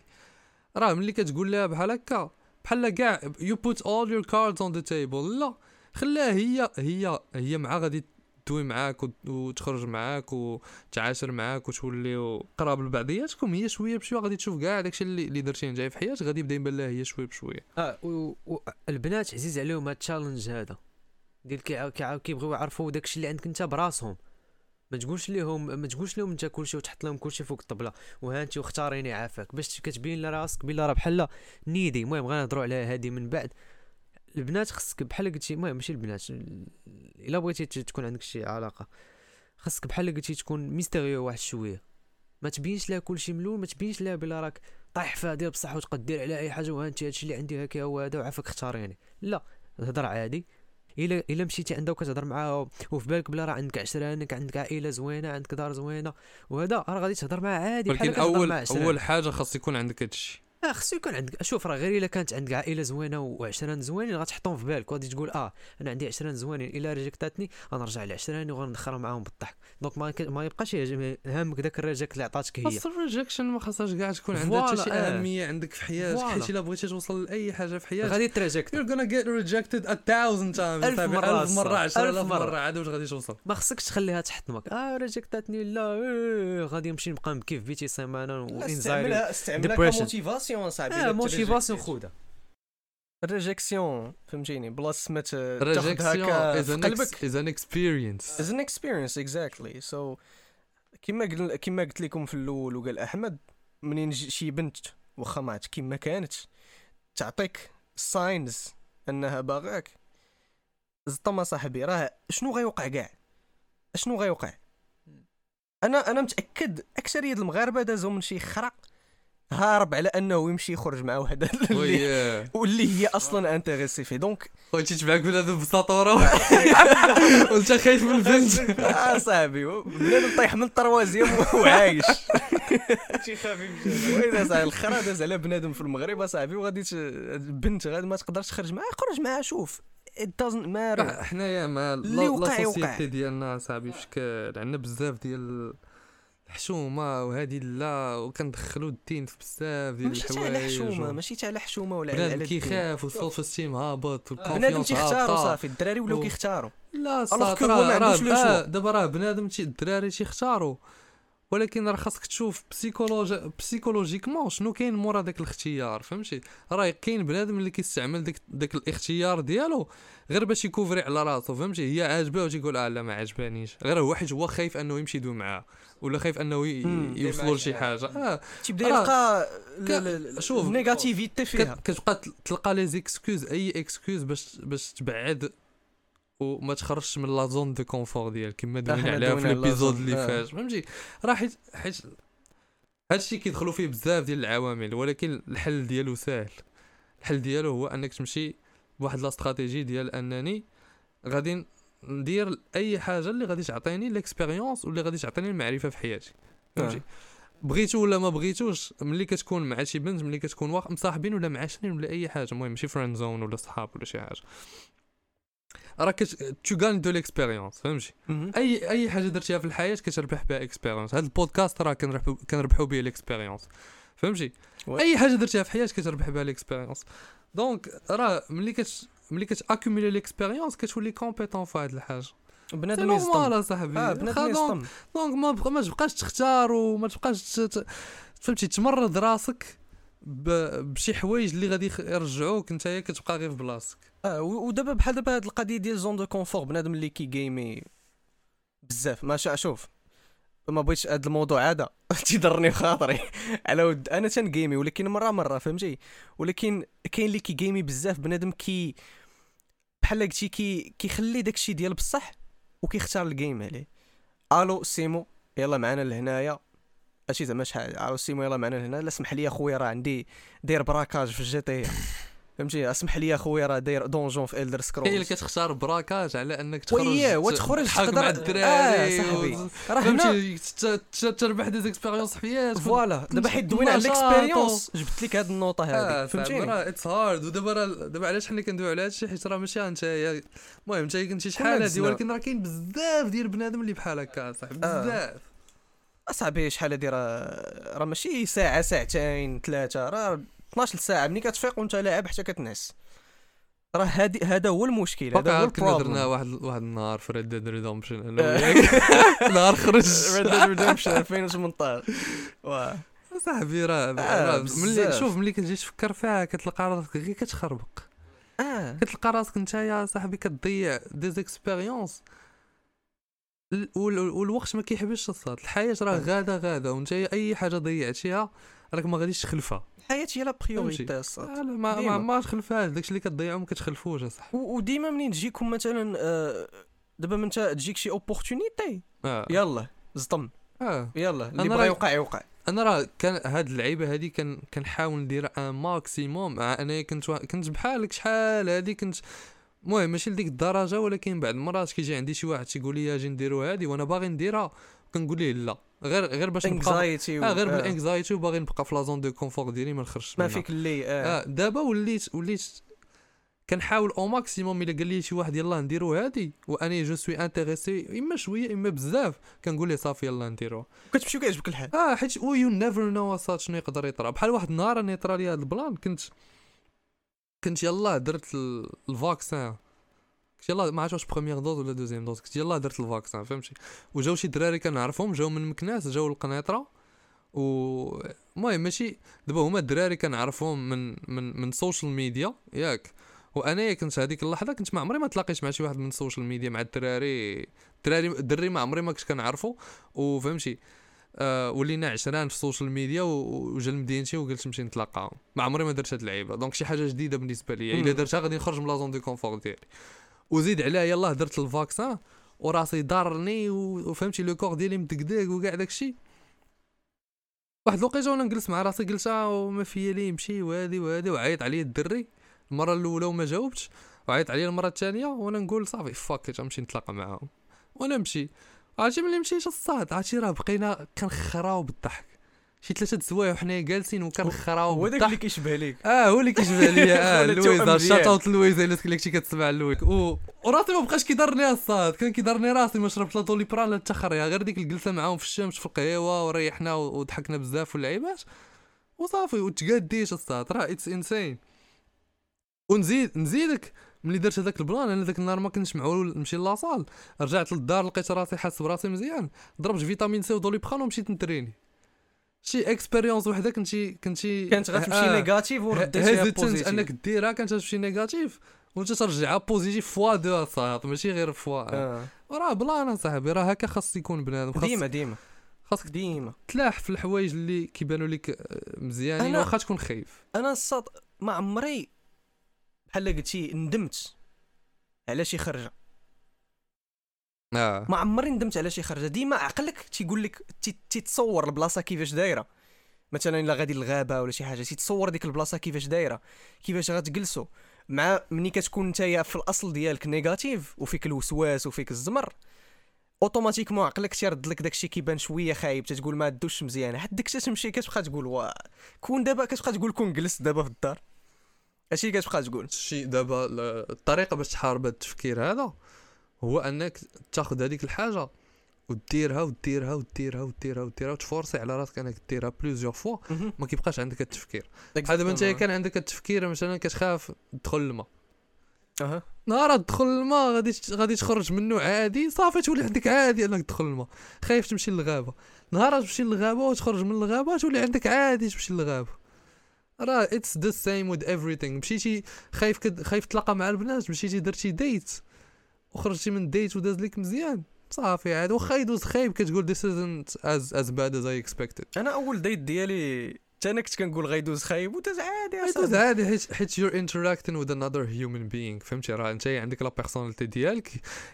راه ملي كتقول لها بحال هكا بحال كاع you put all your cards on the table لا خلاها هي هي هي مع غادي تدوي معاك وت- وتخرج معاك وتعاشر معاك وتوليو قراب لبعضياتكم هي شوية بشوية غادي تشوف كاع داكشي اللي اللي درتي أنت في حياتك غادي يبدا يبان لها هي شوية بشوية. آه و- و- البنات عزيز عليهم هاد ال challenge هذا. ديال كي- كيبغيو يعرفوا داكشي اللي عندك أنت براسهم. ما تقولش ليهم ما تقولش لهم انت كلشي وتحط لهم كلشي فوق الطبلة. وها انت واختاريني عافاك باش كتبين لراسك بلا راه بحال نيدي. المهم غنهضروا على هذه من بعد. البنات خصك بحال قلتي المهم ماشي البنات. ال- إلا بغيتي تكون عندك شي علاقة. خصك بحال قلتي تكون mystérieux واحد شوية. ما تبينش لها كلشي من الأول ما تبينش لها بلا راك طايح فيها ديال بصح وتقدر دير على أي حاجة. وها انت هادشي اللي عندي هكا هو هذا وعافاك اختاريني. لا هضر عادي. الا إلا مشيتي عندها وكتهضر معاها وفي بالك بلا راه عندك عشرانك عندك عائلة زوينة عندك دار زوينة وهذا راه غادي تهضر معاه عادي ولكن اول. أول حاجة خاص يكون عندك هادشي آه خصو يكون عندك شوف راه غير إلا كانت عندك عائلة زوينة وعشران زوينين غتحطهم في بالك وغادي تقول آه أنا عندي عشران زوينين إلا رجعتني غنرجع لعشراني وغندخلها معاهم بالضحك donc ما, ك- ما يبقاش هامك داك الريجي- اللي عطاتك هي خاص ال rejection ما خاصهاش كاع تكون عندها حتى شي آه. أهمية عندك في حياتك. حيت إلا بغيتي توصل لأي حاجة في حياتك غادي تراجعك You're gonna get rejected a thousand times ألف صاحبي. مرة ألف مرة أصلاً. عشرة ألف آلاف مرة. مرة عاد واش غادي توصل ما خصكش تخليها تحطمك آه رجعتني لا إيه غادي نمشي نبقى نبكي في بيتي سيمانة وإنزايري استعملها استعملها ك motivation صاحبي آه motivation خودها ال rejection فهمتيني بلاص ما تاخذها في an, قلبك is an experience. is an experience exactly so كما قل... كما قلت لكم في الأول وقال أحمد منين شي بنت واخا ما عرفت كيما كانت تعطيك signs أنها باغاك. زطما صاحبي راه شنو غيوقع كاع؟ شنو غيوقع؟ أنا أنا متأكد اكثريه المغاربة دازوا من شي خرق هارب على انه يمشي يخرج مع وحده اللي واللي هي أصلا intéressée فيه. donc خويا تبعك بنادم بساطورة؟ وانت خايف من البنت. آه صاحبي بنادم طيح من ال troisième وعايش. شي صاحبي الخرا داز على بنادم في المغرب صاحبي وغادي ت- البنت غادي ما تقدرش تخرج معاه. خرج معاه شوف. It doesn't matter. حنايا مع لا. سوسيتي ديالنا صاحبي فشكال عندنا بزاف ديال الحشومه وهذه لا وكندخلوا الدين في بزاف ديال ماشي تاع على الحوايج حشومة ماشي تاع على حشومة ولا على بنادم. كيخاف والسيلف استيم هابط بنادم تيختاروا صافي الدراري ولاو كيختاروا لا هو راه. دابا راه بنادم الدراري تيختاروا ولكن راه خاصك تشوف psychologie psychologiquement شنو كاين مورا داك الاختيار فهمتي؟ راه كاين بنادم اللي كيستعمل داك داك الاختيار ديالو غير باش يكوڤري على راسو فهمتي؟ هي عاجباه وتيقول آه لا ما عجبانيش غير هو حيت هو خايف أنه يمشي يدوي معاه. ولا خايف انه. يوصلوا لشي حاجة. آه. تيبدا يلقى شوف، ال negativity فيها. كت- كتبقى تل- تلقى les excuses أي excuse باش باش تبعد وما تخرجش من la zone de confort ديالك كما دوينا عليها في l'épisode اللي آه. فات. فهمتي؟ راه حيت حيت هادشي كيدخلوا فيه بزاف ديال العوامل ولكن الحل ديالو ساهل. الحل ديالو هو أنك تمشي بواحد la stratégie ديال أنني غادي ندير أي حاجة اللي غادي تعطيني l'expérience واللي غادي تعطيني المعرفة في حياتي. فهمتي. بغيتو ولا ما بغيتوش ملي كتكون مع شي بنت ملي كتكون واخ مصاحبين ولا معاشرين ولا أي حاجة المهم ماشي friend zone ولا صحاب ولا شي حاجة. راه كت tu gagnes de l'expérience فهمتي. أي أي حاجة درتيها في الحياة كتربح بها expérience هذا البودكاست راه كنربحو كنربحو به ال expérience فهمتي. أي حاجة درتيها في حياتك كتربح بها ال expérience donc راه ملي كت ملي كتاكوميلي l'expérience كتولي compétent في هاد الحاجة. بنادم يصطم. أصاحبي. آه بنادم donc يصطم. donc ما بقى ما تبقاش تختار وما تبقاش فهمتي تمرض راسك بشي حوايج اللي غادي يرجعوك نتايا كتبقى غير في بلاصتك. آه ودابا بحال دابا هاد القضية ديال zone de confort بنادم اللي كيجيمي بزاف. ما شوف ما بغيتش هاد الموضوع هذا. تيضرني في خاطري. على ود أنا تنگيمي ولكن مرة مرة فهمتي؟ ولكن كاين اللي كيگيمي بزاف بنادم كي بحال قلتي كي كيخلي داكشي ديال بصح وكيختار ال game عليه. ألو سيمو يلا معنا لهنايا. هادشي زعما شحال ألو سيمو يلا معنا لهنا. لا اسمح لي أخويا راه عندي داير braquage في ال GTA فهمتي؟ اسمح لي اخويا راه داير donjon في الدر كاين اللي سكرول كتختار braquage على انك تخرج وياه وتخرج تقدر آه صاحبي. راه هنا فهمتي؟ تربح des expériences في حياتك. voilà. دابا حيت دوينا على ال expérience جبت لك هاد النوطة هذه فهمتيني فهمتيني؟ راه it's hard ودابا راه دابا علاش حنا كندويو على هادشي؟ حيت راه ماشي انت المهم انت كنتي شحال دزنا. ولكن راه كاين بزاف ديال بنادم اللي بحال هكا صاحبي. آه. بزاف. أصاحبي شحال هادي؟ راه راه ماشي ساعة ساعتين ثلاثة. راه 12 ساعة ملي كتفيق وانت لاعب حتى كتنعس. راه هادي هذا هو المشكل هذا هو كنا درنا واحد واحد النهار في Red Dead Redemption أنا. وياك نهار خرج. Red Dead Redemption 2018 واه صاحبي راه آه، ملي. شوف ملي كتجي تفكر فيها كتلقى راسك غير كتخربق. آه. كتلقى راسك انت يا صاحبي كتضيع des expériences والوقت ما كيحبسش الصاط الحياة راه آه. غاده غاده وانت أي حاجة ضيعتيها راك ما غاديش تخلفها. الحياة هي la. priorité الصاط لا ما ما. ما تخلفهاش. داكشي اللي كتضيعو ما كتخلفوش أصاحبي. و- وديما منين تجيكم مثلا آه، دابا من تجيك شي opportunité آه. يلا زطم آه. يلا اللي راه- يوقع يوقع. أنا راه كان هاد اللعيبة هادي كان كنحاول ندير un maximum أنا كنت كنت بحالك شحال هادي كنت المهم ماشي لديك الدرجة ولكن بعض المرات كيجي عندي شي واحد تيقول لي أجي نديرو هادي وأنا باغي نديرها كنقول ليه لا. غير غير باش نبقى آه غير ب ال anxiety وباغي نبقى في la zone de confort ديالي ما نخرجش ما. فيك اللي آه. آه دابا وليت وليت كنحاول au maximum إلا قال لي شي واحد يلاه نديرو هادي وأنا je suis intéressé إما شوية إما بزاف كنقول ليه صافي يلاه نديرو كتمشي وكيعجبك الحال. آه حيت you never know اصاحبي شنو يقدر يطرا. بحال واحد النهار أنا يطرا لي هذا ال plan كنت كنت يلاه درت ال- ال vaccin. كنت يلاه ما عرفتش واش première dose ولا deuxième dose كنت يلاه درت ال vaccin فهمتي؟ وجاو شي دراري كنعرفهم جاو من مكناس جاو القنيطره و المهم ماشي دابا هما الدراري كنعرفهم من من من ال social media ياك. وأنا كنت هذيك اللحظة كنت ما عمري ما تلاقيت مع شي واحد من ال social media مع الدراري الدراري الدري ما عمري ما كنت كنعرفو وفهمتي؟ آه ولينا عشران في ال social media وجا لمدينتي وقلت نمشي نتلاقاهم ما عمري ما درت هاد اللعيبة. donc شي حاجة جديدة بالنسبة لي إلا. درتها غادي نخرج من la zone de confort ديالي. وزيد عليها يلاه درت ال vaccin وراسي ضارني وفهمتي le corps ديالي مدقدق وكاع داكشي. واحد الوقيتة وأنا نجلس مع راسي قلت آه وما فيا لي يمشي وهادي وهادي وعيط عليا الدري. المرة الأولى وما جاوبتش. وعيط عليا المرة الثانية وأنا نقول صافي fuck غنمشي نتلاقى معاهم. وأنا نمشي. عرفتي ملي مشيت الصاط عرفتي راه بقينا كنخراو بالضحك. شي ثلاثة د السوايع وحنا جالسين وكنخراو هو داك اللي كيشبه ليك. آه هو اللي كيشبه ليا. آه لويزا. shout out لويزا إلا كنتي كتسمع لويك و... وراسي ما بقاش كيضرني الصاط. كان كيضرني راسي ما شربت لا Doliprane لا حتى خريه غير ديك الجلسة معاهم في الشمس في القهيوة وريحنا وضحكنا بزاف واللعيبات. وصافي وتقاديت الصاط. راه it's insane ونزيد نزيدك ملي درت هذاك ال plan أنا ذاك النهار ما كنتش معول نمشي la salle رجعت للدار لقيت راسي حاس براسي مزيان. ضربت vitamine C و Doliprane ومشيت نتريني. شي expérience وحده كنتي كنتي كانت غتمشي آه. négative ورديتيها positive أنك ديرها كانت تمشي négative وانت ترجعها positive fois deux صاط ماشي غير fois آه. راه plan أصاحبي راه هكا خاص يكون بنادم. ديما ديما. خاصك ديما. تلاح في الحوايج اللي كيبانوا لك آه، مزيانين واخا تكون خايف. أنا الصاط ما عمري بحال قلتي ندمت على شي خرجة. آه. ما عمري ندمت على شي خرجة. ديما عقلك تيقول لك تيتصور البلاصة كيفاش دايرة. مثلا إلا غادي للغابة ولا شي حاجة تيتصور ديك البلاصة كيفاش دايرة كيفاش غتجلسوا. مع ملي كتكون نتايا في الأصل ديالك négatif وفيك الوسواس وفيك الزمر automatiquement عقلك تيرد لك داكشي كيبان شوية خايب. تتقول ما دوش مزيان. حد ديك تمشي كتبقى تقول وا كون دابا كتبقى تقول كون جلست دابا في الدار. هادشي اللي كتبقى تقول. الشيء دابا ال- الطريقة باش تحارب هذا التفكير هذا هو أنك تاخذ هذيك الحاجة وديرها وديرها وديرها وديرها وديرها وتفورسي على راسك أنك ديرها plusieurs fois ما كيبقاش عندك التفكير. بحال دابا أنت كان عندك التفكير مثلا كتخاف تدخل الماء. أها. نهار تدخل الماء غادي غادي تخرج منه عادي صافي تولي عندك عادي أنك تدخل الماء. خايف تمشي للغابة. نهار تمشي للغابة وتخرج من الغابه تولي عندك عادي تمشي للغابة. راه it's the same with everything. مشيتي خايف كد... خايف تلاقى مع البنات مشيتي درتي date وخرجتي من date وداز لك مزيان. صافي عاد واخا يدوز خايب كتقول isn't as as bad as I expected. أنا أول date ديالي حتى أنا كنت كنقول غيدوز خايب وداز عادي يدوز أصاحبي. عادي حيت حيت you're interacting with another human being فهمتي؟ راه أنت عندك la personnalité ديالك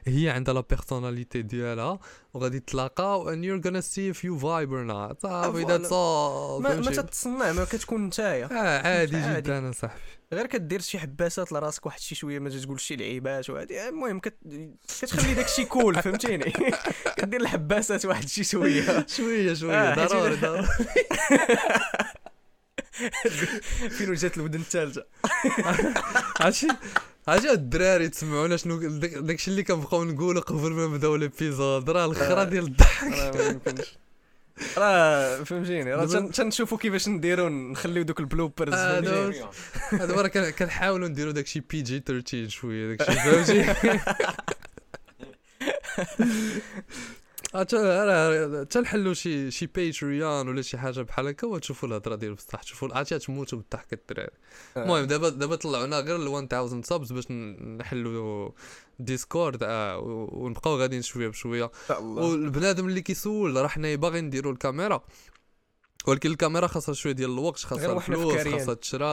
هي عندها la personnalité ديالها وغادي تلاقاو and you're gonna see if you vibe or not. صافي that's all ما؟ تتصنع ما كتكون نتايا. آه عادي. جدا صاحبي غير كدير شي حباسات لراسك واحد شي شوية ما تقول شي لعيبات وهادي. المهم كت... كتخلي داكشي كول فهمتيني؟ كدير الحباسات واحد شي شوية. شوية شوية آه، ضروري ضروري. فين جات الودن الثالثة؟ عرفتي؟ عرفتي الدراري تسمعونا شنو داك- داكشي اللي كنبقاو نقولوا قبل ما نبداو ليبيزود راه الخرا آه. ديال الضحك. راه راه فهمتيني راه تنشوفوا كيفاش نديرو نخليو دوك ال bloopers آه، هذا راه كن- كنحاولوا نديروا داكشي PG 13 شوية داكشي فهمتي تنحلوا شي شي Patreon ولا شي حاجة بحال هكا وتشوفوا الهضرة ديال بصح. تشوفوا عرفتي تموتوا بالضحك الدراري. المهم دابا دابا طلعونا غير ال 1000 subs باش نحلوا Discord و- ونبقاو غاديين شوية بشوية. والبنادم اللي كيسول راه حنايا باغي نديروا الكاميرا. ولكن الكاميرا خاصها شوية ديال الوقت خاصها فكاريين. خاصها تشرا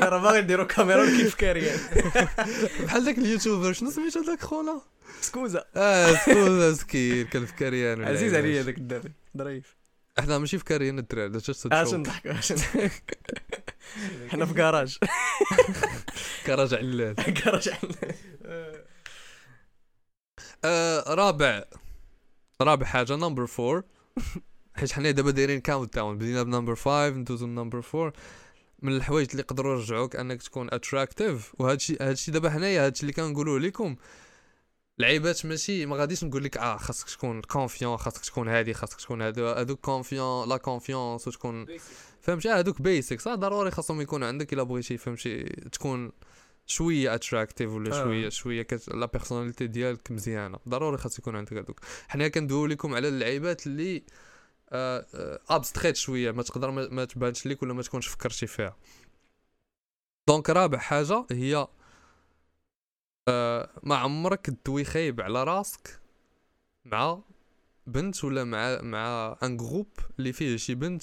راه باغي نديرو كاميرا كيف كاريان بحال داك ال youtuber شنو سميتو داك خونا؟ سكوزا. آه سكوزا مسكين كان في كاريان عزيز علاش. عليا داك الدري ظريف. إحنا ماشي في كاريان الدراري درت just اش نضحك اش حنا في كراج كراج علال كراج آه رابع. رابع حاجة number four حيت حنا دابا دايرين countdown بدينا ب number 5 ندوزو ل number 4 من الحوايج اللي يقدروا يرجعوك أنك تكون attractive وهذا الشيء هذا الشيء دابا حنايا هذا الشيء اللي كنقولوه لكم العيبات ماشي ما غاديش نقول لك آه خاصك تكون confiant خاصك تكون هادي خاصك تكون هادو هادوك confiant la confiance وتكون فهمتي؟ آه، هادوك basics آه ضروري خاصهم يكونوا عندك إلا بغيتي فهمتي؟ تكون شوية attractive ولا آه. شوية شوية كت... la personnalité ديالك مزيانة. ضروري خاص يكون عندك هادوك. حنا كندويو لكم على اللعيبات اللي آه آه abstrait شوية ما تقدر ما, تبانش لك ولا ما تكونش فكرتي فيها. donc رابع حاجة هي آه ما عمرك تدوي خايب على راسك مع بنت ولا مع مع un groupe اللي فيه شي بنت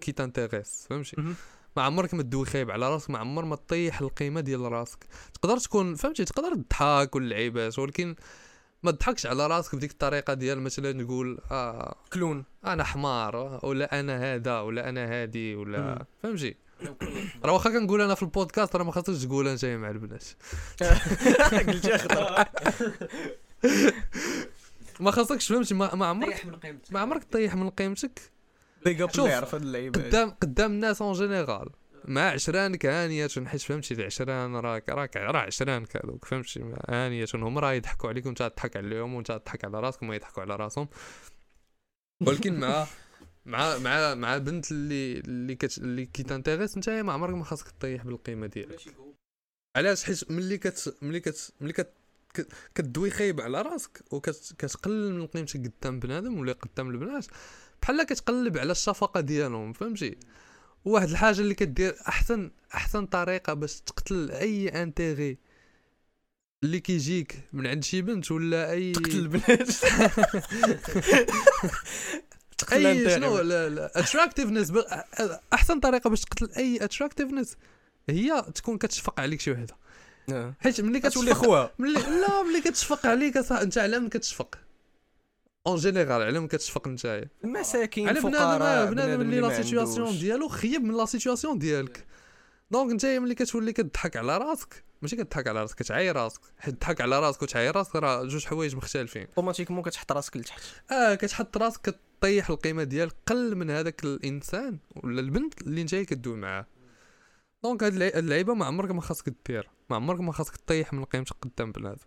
qui t'intéresse فهمتي؟ ما عمرك ما تدوي خايب على راسك ما عمر ما تطيح القيمة ديال راسك. تقدر تكون فهمتي؟ تقدر تضحك واللعيبات ولكن ما تضحكش على راسك بديك الطريقة ديال مثلا نقول آه clown. أنا حمار ولا أنا هذا ولا أنا هادي. ولا فهمتي؟ راه واخا كنقول أنا في البودكاست راه ما خاصكش تقولها أنت مع البنات. قلتي خطر ما خاصكش فهمتي؟ ما, ما عمرك ما عمرك تطيح من قيمتك؟ اب شوف، يعرف هاد اللعيبة. قدام قدام الناس en général مع عشرانك هانية حيت فهمتي العشران راك راك راه عشرانك هذوك فهمتي هانية هم راه يضحكوا عليك وانت تضحك عليهم وانت تضحك على راسك وما يضحكوا على راسهم. ولكن مع مع مع مع بنت اللي اللي كت اللي qui t'intéresse انت ما عمرك ما خاصك تطيح بالقيمة ديالك. علاش؟ حيت ملي كت ملي كت ملي كت كدوي خايب على راسك وكتقلل من قيمتك قدام بنادم ولا قدام البنات بحال كتقلب على الشفقة ديالهم فهمتي واحد الحاجة اللي كدير أحسن أحسن طريقة باش تقتل أي intérêt اللي كيجيك من عند شي بنت ولا أي تقتل البنات. تقتل أي. شنو لا لا. attractiveness أحسن طريقة باش تقتل أي attractiveness هي تكون كتشفق عليك شي وحدة. آه. حيت ملي كتولي خوها ملي لا ملي كتشفق عليك أصاح- أنت على من كتشفق. en général على من كتشفق نتايا. المساكين على بنادم آه، بنادم اللي ما la situation. ديالو خيب من la situation ديالك. donc انت ملي كتولي كتضحك على راسك ماشي كتضحك على راسك كتعاير راسك. حيت تضحك على راسك وتعاير راسك راه جوج حوايج مختلفين. automatiquement كتحط راسك لتحت. آه كتحط راسك كطيح القيمة ديالك قل من هذاك الإنسان ولا البنت اللي انت جاي معاه. donc هاد اللعيبة ما عمرك ما خاصك دير ما عمرك ما خاصك تطيح من قيمتك قدام بنادم.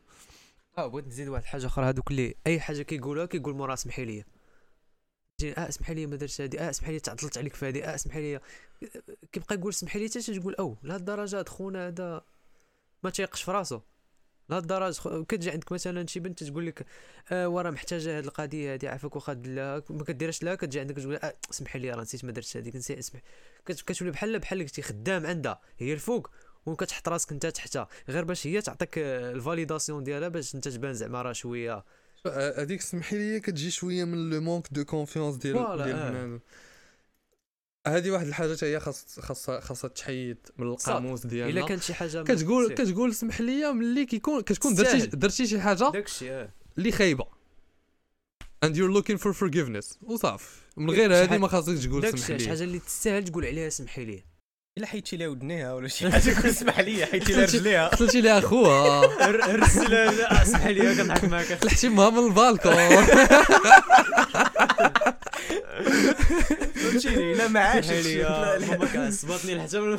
آه بغيت نزيد واحد الحاجة أخرى. هذوك اللي أي حاجة كيقولها كيقول مورا اسمحي لي آه اسمحي لي ما درتش هادي. آه اسمحي لي تعطلت عليك في هادي. آه اسمحي لي كيبقى يقول اسمحي لي حتى تقول أو لهاد الدرجة خونا هذا ما تيقش في راسو. لهاد الدرجة كتجي عندك مثلا شي بنت تقول لك آه ورا محتاجة هاد القضية هادي عافاك واخا لها ما كديرش لها كتجي عندك تقول آه اسمحي لي راه نسيت ما درتش هاديك نسيت اسمح كت- كتولي بحال بحال قلتي خدام عندها. هي الفوق. وكتحط راسك انت تحتها غير باش هي تعطيك آه، ال validation ديالها باش انت تبان زعما راه شوية. آه، هذيك سمحي لي كتجي شوية من le manque de confiance ديال آه. هذه واحد الحاجة حتى هي خاص خاصها خاصها تحيد من القاموس إلا ديالنا كانت شي حاجة كتقول. كتقول سمح لي ملي كيكون كتكون درتي. درتي شي حاجة داكشي اللي خايبة. And you're looking for forgiveness. وصافي. من غير هذه ما خاصكش تقول سمح داكشي شي لي. حاجة اللي تستاهل تقول عليها سمحي لي. إلا حيدتي لها ودنيها ولا شي حاجة. كون اسمح لي حيدتي لها رجليها قتلتي لها خوها رسل سمحي لي كنضحك معاك. تلحتي معها من البالكون. فهمتيني؟ الا ما عاشتش لا- لا- ماما كعصباتني حتى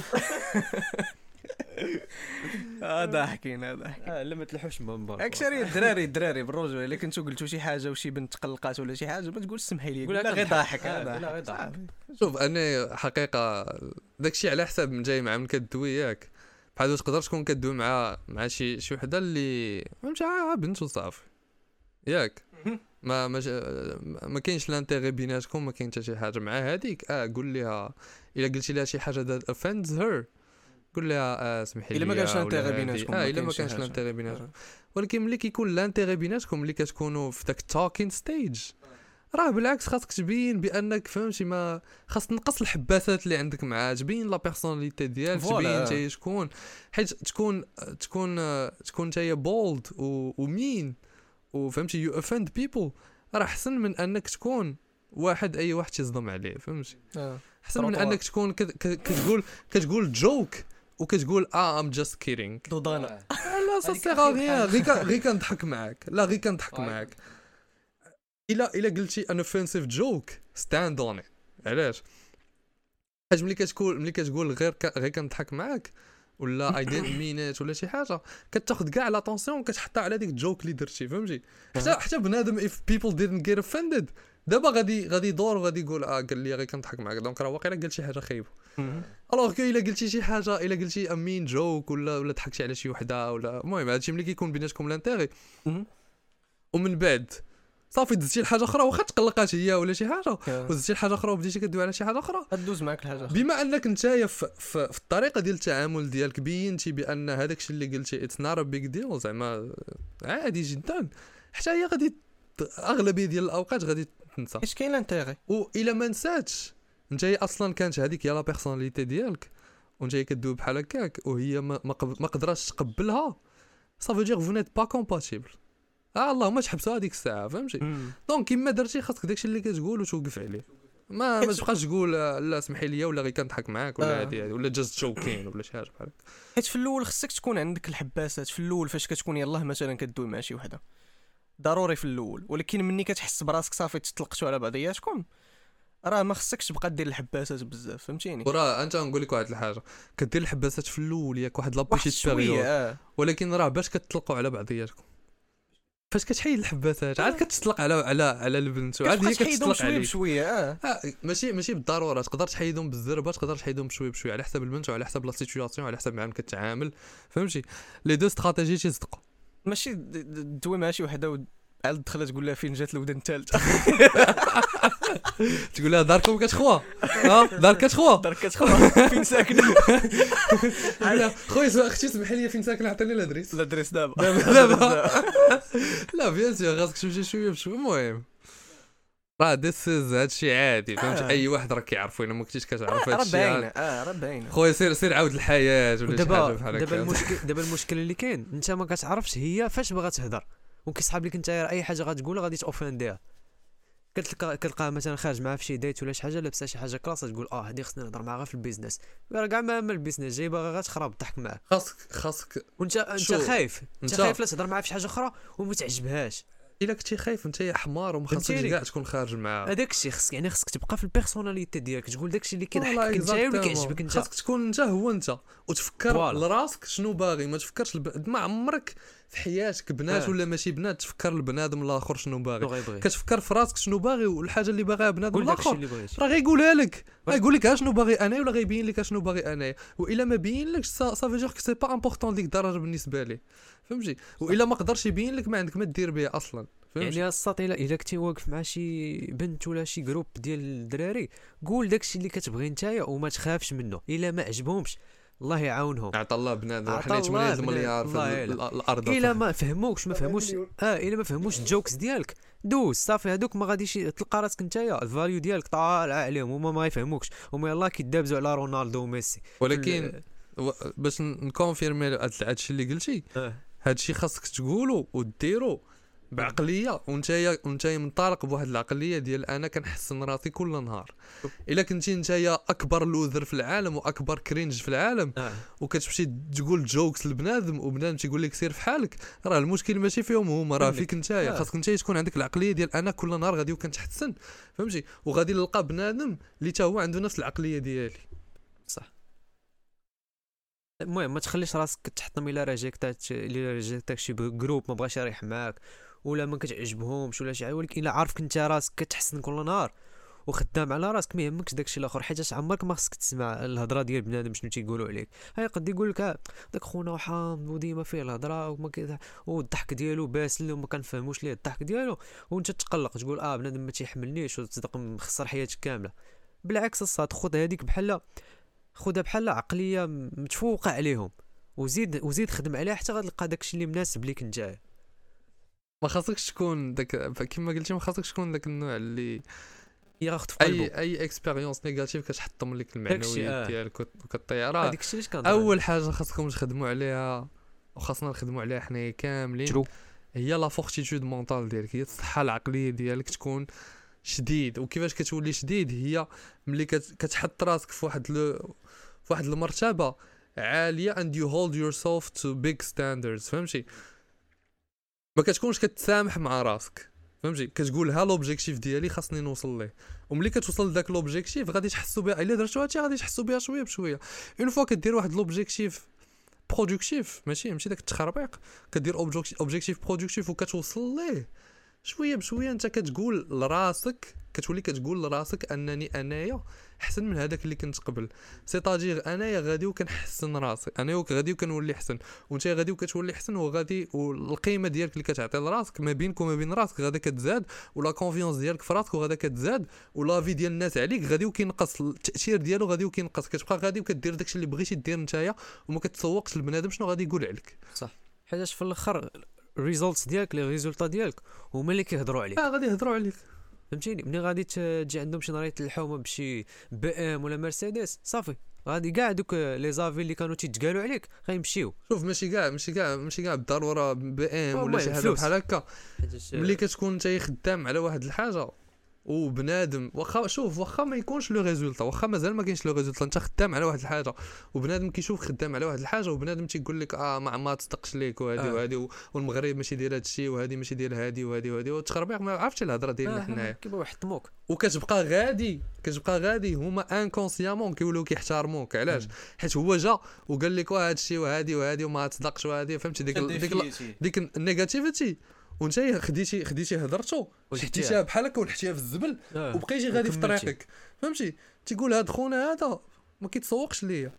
من آه ضاحكين آه ضاحكين آه لا ما تلحوش ماما اكثريه الدراري الدراري بالرجوله الا كنتو قلتو شي حاجة وشي بنت تقلقات ولا شي حاجة ما تقول سمحي لي قول لا غير. ضاحك آه، آه، ضاحك غير. صافي. شوف أنا حقيقة داكشي على حساب من جاي مع من كدوي ياك. بحال تقدر تكون كدوي مع مع شي شي وحدة اللي فهمتي بنت وصافي ياك. ما ما ما كاينش لانتيغي بيناتكم ما كاين حتى شي حاجة مع هذيك آه قول لها إلا قلتي لها شي حاجة that offends her. قول لها آه سمحي لي الا ما كانش ولا l'intérêt. بيناتكم آه إلا ما كانش. l'intérêt بيناتكم آه. ولكن ملي كيكون l'intérêt بيناتكم ملي كتكونوا في داك ال talking stage راه بالعكس خاصك تبين بأنك فهمتي ما خاص تنقص الحباسات اللي عندك معاه تبين la personnalité ديالك. تبين انت شكون حيت تكون تكون تكون انت bold و mean وفهمتي you offend people راه أحسن من أنك تكون واحد أي واحد تيصدم عليه فهمتي آه. أحسن من. أنك تكون كت- كت- كتقول كتقول joke وكتقول آه I'm just kidding دودانا لا سا سيغ. غير غير كنضحك معاك لا غير كنضحك. معاك الا إلا قلتي an offensive joke stand on علاش؟ حيت ملي كتقول ملي كتقول غير ك... غير كنضحك معاك ولا I didn't mean it ولا شي حاجة كتاخذ كاع l'attention كتحطها على ديك ال joke اللي درتي فهمتي؟ حتى حتى بنادم if people didn't get offended دابا غادي غادي يدور وغادي يقول آه قال لي غير كنضحك معاك. donc راه واقيلا قال شي حاجة خايبة. alors que إلا قلتي شي حاجة إلا قلتي a mean joke ولا ولا ضحكتي على شي وحدة ولا المهم هادشي ملي كيكون بيناتكم l'intérêt ومن بعد صافي دزتي لحاجه أخرى واخا تقلقات هي ولا شي حاجة؟ ودزتي لحاجه أخرى وبديتي كدوي على شي حاجة أخرى؟ غدوز معاك الحاجة بما أنك نتايا في, في, في الطريقة ديال التعامل ديالك بينتي بأن هذاك الشيء اللي قلتي it's not a big deal زعما عادي جدا. حتى هي غادي أغلبية ديال الأوقات غادي تنسى اش كاين l'intérêt؟ والى ما نساتش هي أصلا كانت هذيك هي la personnalité ديالك وانت هي كدوي بحال هكاك وهي ما ما, قب... ما قدراتش تقبلها صافي دير vous n'êtes pas compatibles آه اللهم تحبسوا هذيك الساعة فهمتي؟ donc كيما درتي خاصك داكشي اللي كتقول وتوقف عليه. ما ما تبقاش تقول آه، لا سمحي لي ولا غير كنضحك معاك ولا آه. هادي هادي ولا just joking ولا شي حاجة بحال هكا. حيت في الأول خصك تكون عندك الحباسات في الأول فاش كتكون يلاه مثلا كدوي مع شي وحدة. ضروري في الأول ولكن مني كتحس براسك صافي تطلقتوا على بعضياتكم راه ما خصكش تبقى دير الحباسات بزاف فهمتيني؟ وراه أنت نقول لك واحد الحاجة كدير الحباسات في الأول ياك واحد شوية période آه. ولكن راه باش كتطلقوا على بعضياتكم. فاش كتحيد الحباسات عاد كتطلق على على على البنت وعاد هي كتطلق شوية عليك. بشوية آه. آه ماشي ماشي بالضرورة تقدر تحيدهم بالزربة تقدر تحيدهم بشوية بشوية على حسب البنت وعلى حسب la situation على حسب معاهم كتعامل فهمتي؟ les deux stratégies تيصدقوا ماشي دوي مع شي وحده ود- عاد دخلت تقول لها فين جات الودن الثالثه تقول لها داركم كتخوا ها؟ دار كتخوا دار كتخوى فين ساكنة؟ خويا أختي سمح لي فين ساكن عطيني ال adresse ال adresse دابا. دابا. دابا. لا bien sûr خاصك تمشي شوية بشوية. المهم. راه ديس هادشي عادي فهمتي آه. أي واحد راه كيعرفو إلا ما كنتيش كتعرف راه هادشي باينه عاد. آه راه باينه خويا سير سير عاود الحياة ولا شي حاجة بحال دابا هكا. المشكل دابا المشكل اللي كاين أنت ما كتعرفش هي فاش باغا تهضر وكيصحاب لك أنت أي حاجة غتقولها غادي ت offend يها كتلقى كتلقاها مثلا خارج معاها في شي date ولا شي حاجة لابسة شي حاجة classe تقول آه هادي خصني نهضر معاها في ال business راه كاع ما ال business جاي باغا غير تخرب الضحك معاه. خاصك خاصك وانت أنت خايف. أنت انت- خايف لا تهضر معاه في شي حاجة أخرى وما تعجبهاش. إلا كنتي خايف انت يا حمار وما خاصكش؟ كاع تكون خارج معاه هذاك الشيء خصك يعني خصك تبقى في ال personality ديالك تقول داك الشيء اللي كيضحكك انت exactement. كيعجبك أنت خاصك تكون أنت هو أنت وتفكر. لراسك شنو باغي ما تفكرش الب... ما عمرك في حياتك بنات آه. ولا ماشي بنات تفكر البنادم الآخر شنو باغي كتفكر في راسك شنو باغي والحاجة اللي باغيها بنادم الآخر راه غيقولها لك. غيقول لك شنو باغي أنا ولا غيبين لك شنو باغي انايا وإلا ما بين لكش ça veut dire que c'est pas important ديك الدرجة بالنسبة ليه فهمتي؟ وإلا ما قدرش يبين لك ما عندك ما دير به أصلا فهمتي؟ يعني الساط الا إلا كنتي واقف مع شي بنت ولا شي groupe ديال الدراري قول داكشي اللي كتبغي نتايا وما تخافش منه إلا ما عجبهمش. الله يعاونهم. عطا الله بنادم حنا الله 8 بنادم. مليار في الأرض إلا ما فهموكش ما فهموش. آه إلا ما فهموش ال jokes ديالك. دوز صافي هذوك ما غاديش تلقى راسك نتايا. ال value ديالك طالع عليهم هما ما يفهموكش. هما يلاه كيدابزوا على رونالدو وميسي. ولكن باش ن confirmer هاد هادشي اللي قلتي آه. هادشي خاصك تقولو وديرو بعقلية وانتيا وانتيا منطلق بواحد العقلية ديال أنا كنحسن راسي كل نهار إلا كنتي نتايا أكبر loser في العالم وأكبر cringe في العالم آه. وكتمشي تقول jokes لبنادم وبنادم تيقول لك سير في حالك راه المشكل ماشي فيهم هما راه. فيك نتايا آه. خاصك نتايا تكون عندك العقلية ديال أنا كل نهار غادي وكنتحسن فهمتي وغادي نلقى بنادم اللي تا هو عنده نفس العقلية ديالي المهم ما تخليش راسك تحطم reject ات إلا reject اك شي groupe ما بغاش يريح معاك ولا ما كتعجبهمش ولا شي حاجة ولكن إلا عارفك انت راسك كتحسن كل نهار وخدام على راسك ما يهمكش داكشي الآخر حيت عمرك ما خصك تسمع الهضرة ديال بنادم شنو تيقولوا عليك. هاي قد يقول لك آه، داك خونا حامض وديما فيه الهضرة وما كي والضحك ديالو باسل وما كنفهموش ليه الضحك ديالو وانت تقلق تقول آه بنادم ما تيحملنيش وتصدق مخسر حياتك كاملة. بالعكس الصاد خذ هذيك بحال خذها بحال عقلية متفوقة عليهم. وزيد وزيد خدم عليها حتى غتلقى داكشي اللي مناسب ليك انت. ما خاصكش تكون داك كما قلتي ما خاصكش تكون داك النوع اللي هي غاخد في قلبه أي اي expérience négative كتحطم لك المعنويات آه. ديالك وكطير راه أول حاجة خاصكم تخدموا عليها وخاصنا نخدموا عليها حنايا كاملين هي la fortitude mentale ديالك هي الصحة العقلية ديالك تكون شديد وكيفاش كتولي شديد هي ملي كت- كتحط راسك في واحد في واحد المرتبة عالية and you hold yourself to big standards فهمتي؟ ما كتكونش كتسامح مع راسك فهمتي؟ كتقول ها l'objectif ديالي خاصني نوصل ليه. وملي كتوصل لذاك l'objectif غادي تحسوا بها إلا درتو هادشي غادي تحسوا بها شوية بشوية. une fois كدير واحد l'objectif productif ماشي؟ ماشي داك التخربيق؟ كدير objectif productif وكتوصل ليه. شوية بشوية أنت كتقول لراسك كتولي كتقول لراسك أنني أنايا أحسن من هذاك اللي كنت قبل. c'est-à-dire أنايا غادي وكنحسن راسي أنايا غادي وكنولي أحسن. وأنت غادي وكتولي أحسن وغادي والقيمة ديالك اللي كتعطي لراسك ما بينك وما بين راسك غادا كتزاد و la confiance ديالك في راسك وغادا كتزاد و l'avis ديال الناس عليك غادي وكينقص التأثير ديالو غادي وكينقص. كتبقى غادي وكدير داكشي اللي بغيتي دير نتايا وما كتسوقش لبنادم شنو غادي يقول عليك. حيتاش في الأخر ال results ديالك les résultats ديالك هما اللي كيهضروا عليك. آه غادي يهضروا عليك. فهمتيني؟ ملي غادي تجي عندهم شي نهار يتلحوا بشي بي إم ولا مرسيدس صافي. غادي كاع دوك les avis اللي كانوا تيتقالوا عليك غيمشيو. شوف ماشي كاع ماشي كاع ماشي كاع بالضروره بي إم ولا شي حاجة. بحال هكا. ملي كتكون انت خدام على واحد الحاجة وبنادم واخا شوف واخا ما يكونش le résultat واخا مازال ما كاينش le résultat انت خدام على واحد الحاجة وبنادم كيشوف خدام على واحد الحاجة وبنادم تيقول لك آه ما, ما تصدقش ليك وهادي آه. وهادي والمغرب ماشي داير هادشي وهادي ماشي داير هادي وهادي وهادي والتخربيق ما عرفتش الهضرة ديالنا حنايا. كيبغيو يحطموك. وكتبقى غادي كتبقى غادي هما inconsciemment كيولوا كيحترموك علاش؟ حيت هو جا وقال لك واه هادشي وهادي وهادي وما تصدقش وهادي فهمتي؟ ديك ديك ديك ال negativity وانت خديتي خديتي هضرته. شفتيها بحال هكا ولحتيها في الزبل آه. وبقيتي غادي في. طريقك فهمتي تيقول هاد خونا هذا ما كيتسوقش ليا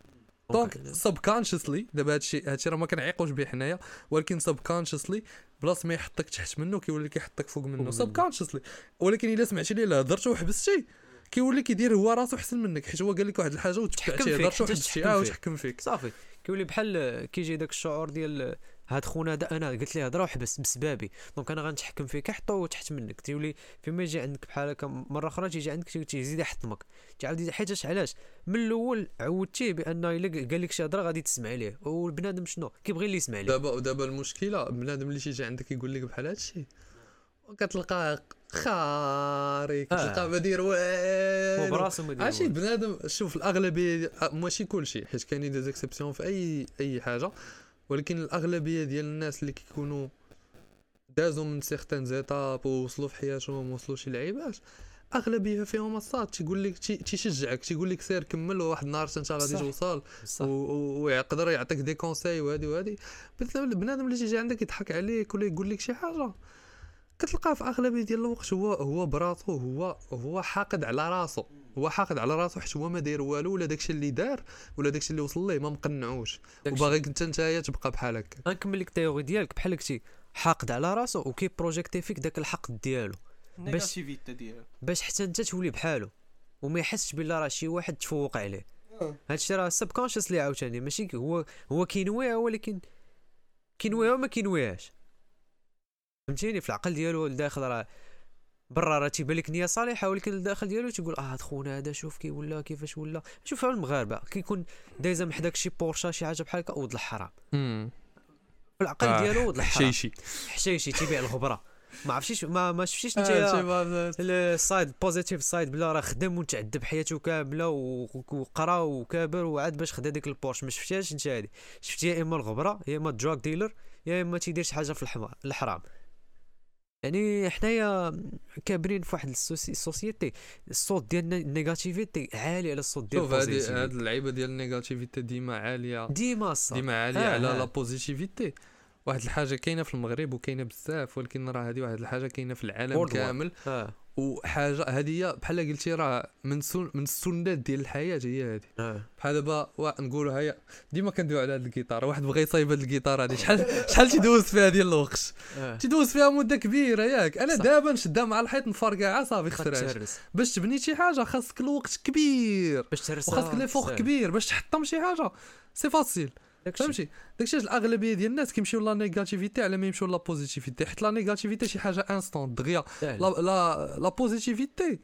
donc donc subconsciously دابا هادشي هادشي راه ما كنعيقوش به حنايا ولكن subconsciously بلاص ما يحطك تحت منه كيولي كيحطك فوق منه منه. subconsciously ولكن إلا سمعتي ليه لا هضرتي وحبستي كيولي كيدير هو راسو أحسن منك حيت هو قال لك واحد الحاجة وتبعتي حتى وحبستي آه. وتحكم فيك صافي كيولي بحال كيجي داك الشعور ديال هاد خونا هذا أنا قلت ليه هضرة وحبس بسبابي. donc أنا غنتحكم فيك حطو تحت منك. تيولي فيما يجي عندك بحال هكا مرة أخرى تيجي عندك تي- تيزيد يحطمك. تعاود حيتاش علاش؟ من الأول عودتيه بأن إلا قال لك شي هضرة غادي تسمع ليه. والبنادم شنو؟ كيبغي اللي يسمع ليه. دابا ودابا المشكلة بنادم اللي تيجي عندك يقول لك بحال هادشي. وكتلقاه خاري كتلقاه ما داير والو. براسو ما يدير عرفتي. بنادم شوف الاغلبيه ماشي كلشي حيت كاينين des exceptions في اي أي حاجة. ولكن الأغلبية ديال الناس اللي كيكونوا دازوا من certaines étapes ووصلوا في حياتهم ووصلوا شي لعيبات أغلبية فيهم الساط. تيقول لك تي- تيشجعك تيقول لك سير كمل وواحد النهار انت غادي. توصل ويقدر يعطيك des conseils وهادي وهادي. بنادم اللي تيجي عندك يضحك عليك ولا يقول لك شي حاجة. كتلقاه في أغلبية ديال الوقت هو هو براسو هو هو حاقد على راسو. هو حاقد على راسو حيت هو ما داير والو ولا داكشي اللي دار ولا داكشي اللي وصل ليه ما مقنعوش. وباغيك انت نتايا تبقى بحال هكا. غنكمل لك ال theory ديالك بحال قلتي حاقد على راسو وكي project ي فيك داك الحقد ديالو. négativité ديالو. باش حتى انت تولي بحالو وما يحسش بلا راه شي واحد تفوق عليه. هادشي راه subconsciously عاوتاني ماشي ك- هو هو كينويها ولكن كينويها وما كينويهاش فهمتيني؟ في العقل ديالو الداخل راه برا راه تيبان لك نية صالحة ولكن الداخل ديالو تيقول آه هاد خونا هذا شوف كي ولا كيفاش ولا. شوف على المغاربه كيكون دايزة من حداك شي بورشا شي حاجة بحال هكا ولد الحرام في العقل آه، ديالو ولد الحرام حشيشي. حشيشي تيبيع الغبرة. ما عرفتيش ما ما شفتيش انت آه، ال side positive side بلا راه خدم وتعذب حياته كاملة وقرا وكابر وعاد باش خدا ديك البورش. ما شفتيهاش انت هادي. شفتي يا إما الغبرة يا إما drug dealer يا إما تيدير شي حاجة في الحمار الحرام. يعني حنايا كابرين في واحد ال soci- ال société الصوت ديالنا ال négativité عالي على الصوت ديال شوف هاد اللعيبة ديال ال négativité ديما عالية. ديما ديما عالية آه، على آه. la positivité. واحد الحاجة كاينة في المغرب وكاينة بزاف ولكن راه هذه واحد الحاجة كاينة في العالم. كامل. آه. وحاجة هذه بحال قلتي راه من سن من السنات ديال الحياة هي هذه آه. بحال دابا وا- نقولوا هيا ديما كندويو على هاد الجيتار واحد بغى يصايب هاد الجيتار هادي. شحال شحال تيدوز فيها ديال الوقت؟ آه. تيدوز فيها مدة كبيرة ياك. أنا. دابا نشدها مع الحيط نفرقعها صافي خسرات باش تبني شي حاجة خاصك الوقت كبير. باش تهرس. وخاصك l'effort كبير باش تحطم شي حاجة. c'est facile فهمتي؟ داكشي علاش الأغلبية ديال الناس كيمشيو la négativité على ما يمشيو la positivité. حيت la négativité شي حاجة instant دغيا لا لا la positivité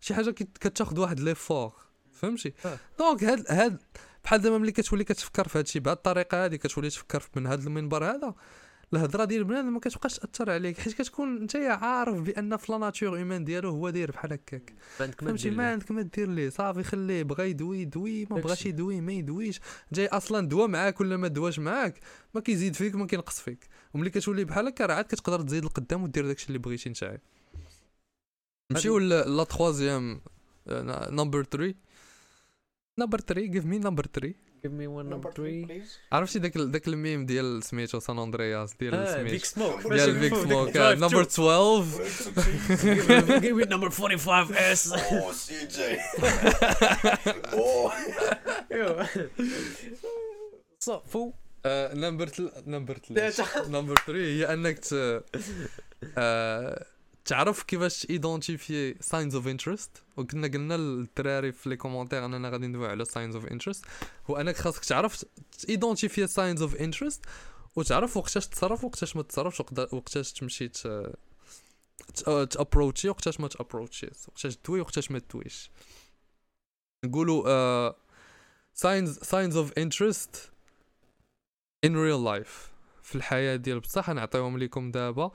شي حاجة كت- كتاخذ واحد l'effort فهمتي. donc هاد هاد بحال دابا ملي كتولي كتفكر في هادشي بهاد الطريقة هادي كتولي تفكر من هاد المنبر هذا الهضره ديال بنادم ما كتبقاش تاثر عليك حيت كتكون انت عارف بان في la nature humaine ديالو هو داير بحال هكاك. فهمتي؟ ما. عندك ما دير ليه. صافي خليه بغا يدوي يدوي ما بغاش. يدوي ما يدويش. جاي أصلا دوا معاك ولا ما دواش معاك ما كيزيد فيك ما كينقص فيك. وملي كتولي بحال هكا راه عاد كتقدر تزيد لقدام ودير داكشي اللي بغيتي نتايا نمشيو لا تخوازيام نمبر 3 نمبر 3 give me نمبر 3 Give me one number three. عرفتي داك ال- داك الميم ديال سميتو سان اندرياس ديال آه، بيج سميت سموك ديال بيك سموك نمبر 12 Give me number 45 S. Oh, CJ. oh. صافو نمبر نمبر 3 نمبر 3 هي انك تعرف كيفاش identifier signs of interest وكنا قلنا للدراري في les commentaires أننا غادي ندوي على signs of interest انك خاصك تعرف identifier signs of interest وتعرف وقتاش تصرف وقتاش ما تصرفش وقدا- وقتاش تمشي ت approach ي وقتاش ما ت approach يش وقتاش تدوي وقتاش ما تدويش نقولوا signs signs of interest in real life في الحياة ديال بصح نعطيهم لكم دابا.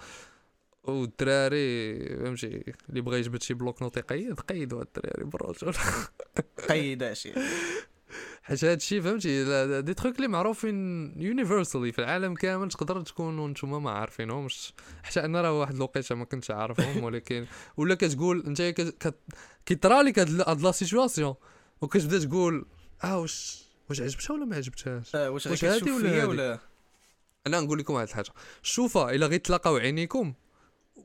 والدراري فهمتي اللي بغى يجبد شي bloc-notes يقيد قيدوا الدراري بالرجل. قيد شي حيت هادشي فهمتي دي تخوك اللي معروفين universally في العالم كامل تقدر تكونوا نتوما ما عارفينهمش. حتى أنا راه واحد الوقيته ما كنتش عارفهم ولكن ولا كتقول أنت كت- كيطرالك هاد la situation وكتبدا تقول آه واش واش عجبتها ولا ما عجبتهاش؟ آه، واش غير ولا؟ ولا؟ أنا نقول لكم واحد الحاجة شوفها إلا غير تلاقاو عينيكم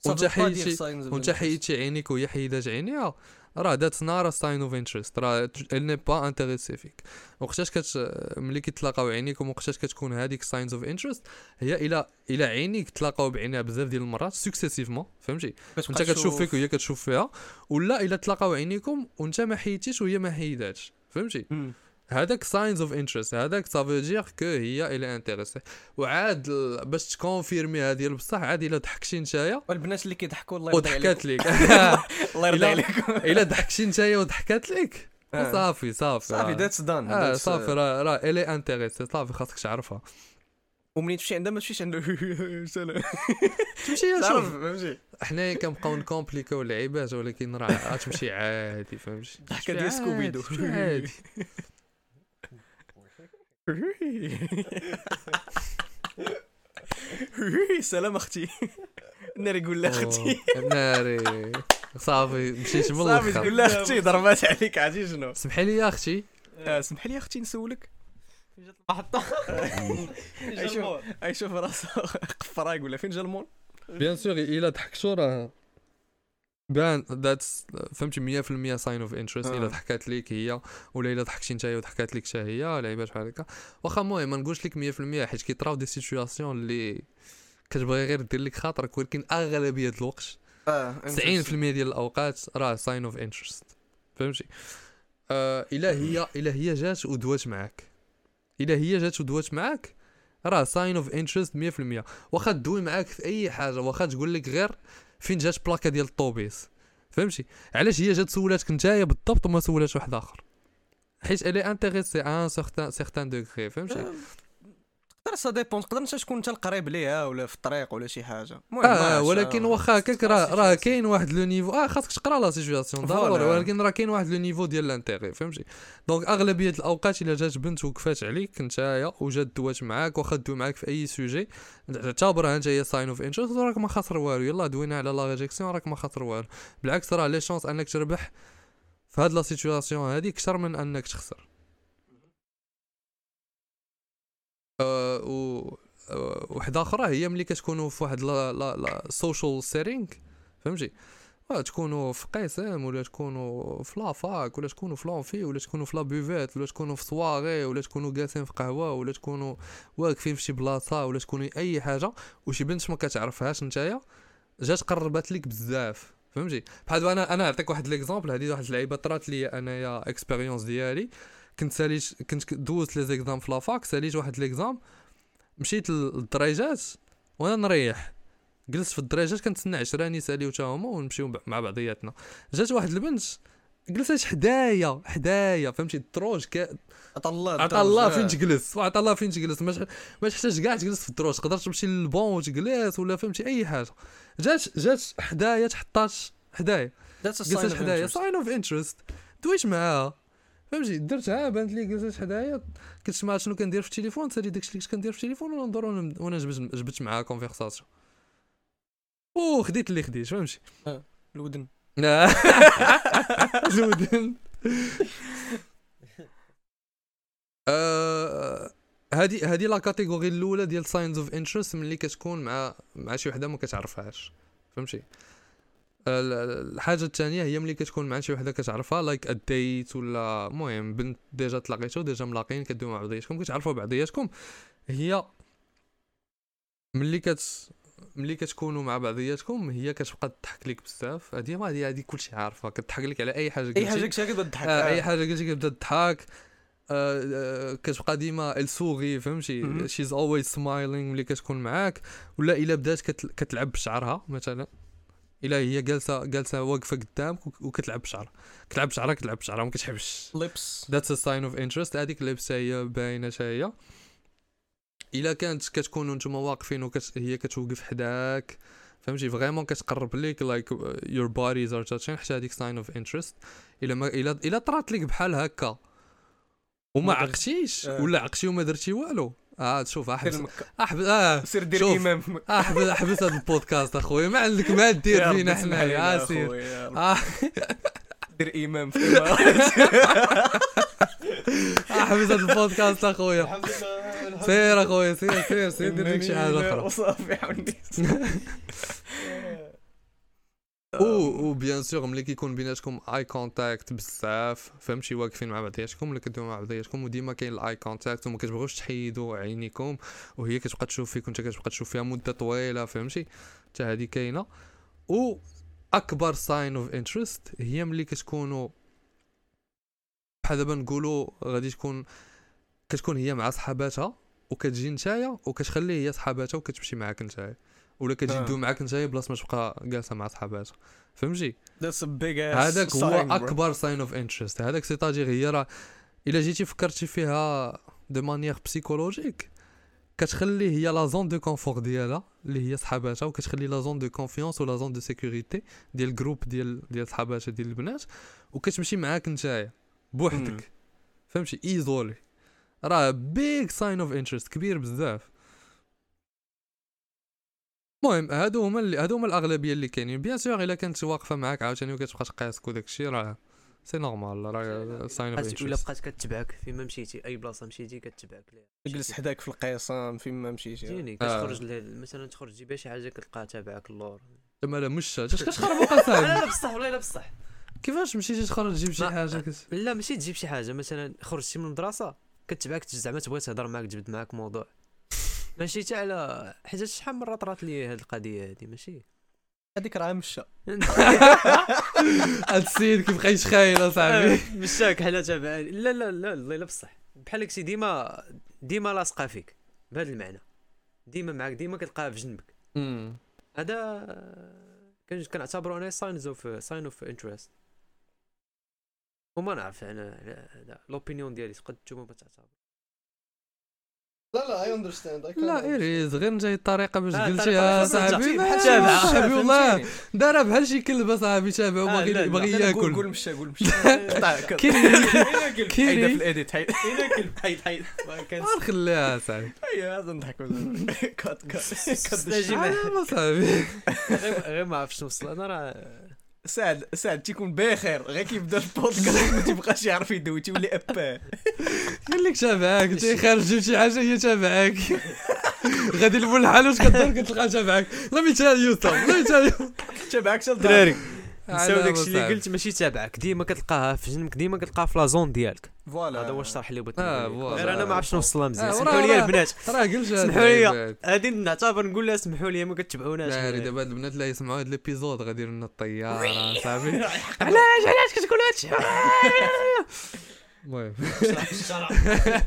وانت حيدتي وانت حيدتي عينيك وهي حيدات عينيها راه that's not a sign of interest راه elle n'est pas intéressée فيك. وقتاش كت ملي كيتلاقاو عينيكم وقتاش كتكون هذيك signs of interest هي إلى إلى عينيك تلاقاو بعينيها بزاف ديال المرات successivement فهمتي؟ انت كتشوف فيك وهي كتشوف فيها ولا إلى تلاقاو عينيكم وانت ما حيدتيش وهي ما حيداتش فهمتي؟ هذاك signs of interest هذاك ça veut que هي elle est intéressée وعاد باش ت confirmer هذه بصح عاد إلا ضحكتي نتايا والبنات اللي كيضحكوا الله يرضي وضحكات لك الله يرضي عليكم. إلا ضحكتي نتايا وضحكات لك آه. صافي صافي. صافي آه. that's done آه صافي راه راه elle est intéressée صافي خاصك تعرفها. ومنين تمشي عندها؟ ما تمشيش عنده سلام تمشي شوف. فهمتي حنايا كنبقاو ن compliqu او اللعيبات ولكن راه غتمشي عادي فهمتي؟ تمشي ديال Scooby-Doo. تمشي عادي. سلام أختي. ناري قول لها أختي. ناري. صافي مشيت من صافي الآخر تقول لها أختي ضربات عليك عرفتي شنو؟ سمحي لي يا أختي. آه، سمح لي أختي نسولك. المحطه أي شوف أي شوف راسه. قفرة يقول لها فين جا المول؟ bien sûr الا ضحكتو راه بان that's فهمتي 100% sign of interest. إلا ضحكات ليك هي ولا إلا ضحكتي نتايا وضحكات لك حتى هي لعيبات بحال هكا. واخا المهم ما نقولش لك 100% حيت كيطراو des situations اللي كتبغي غير دير لك خاطرك ولكن أغلبية الوقت 90% ديال الأوقات راه sign of interest فهمتي؟ آه إلا هي إلا هي جات ودوات معاك. إلا هي جات ودوات معاك راه sign of interest 100% واخا تدوي معاك في أي حاجة واخا تقول لك غير فين جات بلاكة ديال الطوبيس؟ فهمتي؟ علاش هي جات سولاتك نتايا بالضبط وما سولاتش واحد آخر. حيت elle est intéressée un certain certain degré فهمتي؟ تقدر ça dépend تقدر انت تكون انت القريب ليها ولا في الطريق ولا شي حاجة. المهم آه ولكن عرفتش، واخا هكاك راه راه كاين واحد le niveau آه خاصك تقرا la situation ضروري. ولكن راه كاين واحد le niveau ديال l'intérêt فهمتي؟ donc أغلبية الأوقات إلا جات بنت وقفات عليك نتايا وجات دوات معاك واخا دوي معاك في أي sujet تعتبرها انت هي sign of interest راك ما خاطر والو يلا دوينا على la réjection راك ما خاطر والو. بالعكس راه les chances أنك تربح في هاد la situation هادي أكثر من أنك تخسر. آه و آه، وحده أخرى هي ملي كتكونوا في واحد la social فهمتي؟ آه، تكونوا في قسم ولا تكونوا في la fac ولا تكونوا في l'amphi ولا تكونوا في la buvette ولا تكونوا في سواغي ولا تكونوا جالسين في قهوة ولا تكونوا واقفين في شي بلاصة ولا تكونوا أي حاجة. وشي بنت ما كتعرفهاش نتايا جات قربت لك بزاف فهمتي؟ بحال أنا أنا نعطيك واحد l'exemple هذه واحد اللعيبة طرات لي أنايا expérience ديالي. كنت ساليت كنت دوزت les exams في la fac ساليت واحد l'exam مشيت للدريجات وأنا نريح. جلست في الدريجات كنتسنى عشراني يساليو تا هما ونمشيو مع بعضياتنا. جات واحد البنت جلست حدايا؟ حدايا فهمتي؟ الدروج كا عطا الله عطا الله فين تجلس؟ وعطا الله فين تجلس؟ ما ما تحتاج كاع تجلس في الدروج تقدر تمشي للبون وتجلس ولا فهمتي أي حاجة. جات جات حدايا تحطات حدايا. جلست حدايا؟ sign of interest دويت معاها. فهمتي درتها بانت لي جلست حدايا كنت سمعت شنو كندير في التليفون سالي داكشي اللي كنت كندير في التليفون وأنا ندور وأنا جبت جبت معاها conversation أو خديت اللي خديت فهمتي donc donc هادي هادي la catégorie الاولى ديال signs of interest ملي كتكون مع مع شي وحده ما كتعرفهاش فهمتي الحاجة الثانية هي ملي كتكون مع شي وحدة كتعرفها like a date ولا المهم بنت déjà تلاقيتو déjà ملاقين كدويو مع بعضياتكم كتعرفوا بعضياتكم. هي ملي كت ملي كتكونوا مع بعضياتكم هي كتبقى تضحك لك بزاف. هادي ما هادي هادي كلشي عارفة كتضحك لك على أي حاجة أي قلتي. حاجة كنت كتبدا تضحك. آه أي حاجة قلتي كتبدا تضحك. آه آه كتبقى ديما ال sourire فهمتي. she's always smiling ملي كتكون معاك. ولا إلا بدات كتل... كتلعب بشعرها مثلا. إلا هي جالسه جالسة واقفة قدامك وك- وكتلعب بشعرها. كتلعب بشعرها كتلعب بشعرها ما كتحبش. ليبس that's a sign of interest هذيك اللبسة هي باينة هي. إلا كانت كتكونوا نتوما واقفين وكت هي كتوقف حداك. فهمتي؟ vraiment كتقرب ليك like your bodies are touching حتى هذيك sign of interest إلا ما الا إلا طرات لك بحال هكا. وما عقتيش. آه. ولا عقتي وما درتي والو. آه شوف سير احبس احبس آه سير دير. امام احبس احبس هذا البودكاست اخويا ما عندك ما دير يا ربي فينا تسمح حنا لينا آه سير. دير امام. احبس هذا البودكاست اخويا سير اخويا سير سير سير دير لك شي حاجة أخرى. وصافي و bien sûr ملي كيكون بيناتكم eye contact بزاف فهمتي؟ واقفين مع بعضياتكم؟ ولا كدويو مع بعضياتكم وديما كاين ال eye contact وما كتبغوش تحيدوا عينيكم وهي كتبقى تشوف فيك وانت كتبقى تشوف فيها مدة طويلة فهمتي؟ حتى هذه كاينة. و أكبر sign of interest هي ملي كتكونوا بحال دابا نقولوا غادي تكون كتكون هي مع صحاباتها وكتجي نتايا وكتخلي هي صحاباتها وكتمشي معاك نتايا. ولا كتجي آه. تدوي معاك نتايا بلاصة ما تبقى جالسة مع صحاباتها فهمتي؟ هذاك هو. أكبر sign of interest هذاك c'est-à-dire هي راه إلا جيتي فكرتي فيها de manière psychologique كتخلي هي la zone de confort ديالها اللي هي صحاباتها وكتخلي la zone de confiance ولا zone de sécurité ديال ال groupe ديال ديال صحاباتها ديال البنات. وكتمشي معاك نتايا. بوحدك. فهمتي؟ isolée راه big sign of interest كبير بزاف. المهم هادو هما اللي هادو هما الأغلبية اللي كاينين. bien sûr إلا كانت واقفة معاك عاوتاني وكتبقى تقاسك وداك الشيء راه c'est normal راه sign of ولا بقات كتبعك فيما مشيتي أي بلاصة مشيتي كتبعك. ليها جلس حداك في القيصان فين ما مشيتي. فهمتيني آه. كتخرج مثلا تخرج تجيب شي حاجة كتلقاها تابعك اللور. زعما لا مش اش كتخرب صاحبي لا لا بصح والله لا بصح. كيفاش مشيتي تخرج تجيب شي حاجة. لا ماشي تجيب شي حاجة مثلا خرجتي من المدرسة كتبعك زعما تبغي تهضر معاك تجبد معاك موضوع. ماشي حتى على حيت شحال من مره طرات لي هاد القضية هادي ماشي؟ هذيك راه مشى. هاد السيد كيبقى يتخايل أصاحبي. مشاك حلا تابع لا لا لا والله لا بصح. بحال هكشي ديما ديما لاصقة فيك بهذا المعنى. ديما معاك ديما كتلقاها في جنبك. هذا كان كنعتبرو أنا signs of sign of interest وما نعرف أنا l'opinion ديالي تقد نتوما ما تعتبر. لا لا I understand لا it is غير جاي الطريقة باش آه، قلتيها صاحبي بحال تابع. صاحبي والله دارها بحال شي كلب صاحبي تابع آه، وباغي لا. باغي ياكل. قول مشى قول مشى كيري حيدها في كيري الايديت حيد حيد حيد نخليها صاحبي؟ ايوا هذا نضحكوا كات كات. كات آه، صاحبي. غير ما عرفتش نوصل أنا راه سعد سعد تيكون بخير غير كيبدا البودكاست ما تيبقاش يعرف يدوي تيولي اباه قال لك تابعك جيب شي حاجة هي تابعك غادي لمول الحال واش كدور كتلقى تابعك لا ميتال يوسف لا ميتال تابعك شال دراري. آه، نساو لا، داكشي اللي. قلت ماشي تابعك. ديما كتلقاها في جنبك ديما كتلقاها في la zone ديالك. voilà. هذا هو الشرح اللي بغيت آه،. غير أنا ما عرفتش نوصلها آه، مزيان وراه- سمحوا لي. البنات. راه قلت سمحوا لي. غادي نعتبر نقول لها سمحوا لي ما كتبعوناش. ناري دابا هاد البنات اللي يسمعوا هاد l'épisode غادي يديروا لنا الطيارة صاحبي علاش علاش كتقول هادشي المهم.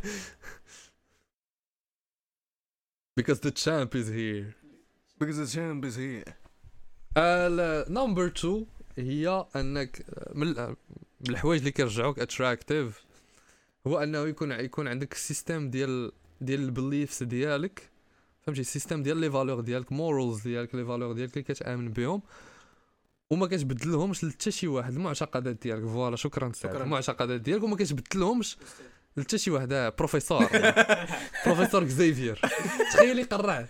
because the champ is here. Because the champ is here. number 2 هي أنك من ال- من الحوايج اللي كيرجعوك attractive هو أنه يكون يكون عندك system ديال ديال ال beliefs ديالك. فهمتي؟ ال system ديال les valeurs ديالك morals ديالك les valeurs ديالك اللي كتآمن بهم. وما كتبدلهمش لحتى شي واحد المعتقدات ديالك. voilà شكرا شكراً. المعتقدات ديالك. وما كتبدلهمش لحتى شي واحد. professor professor Xavier تخيل يقرع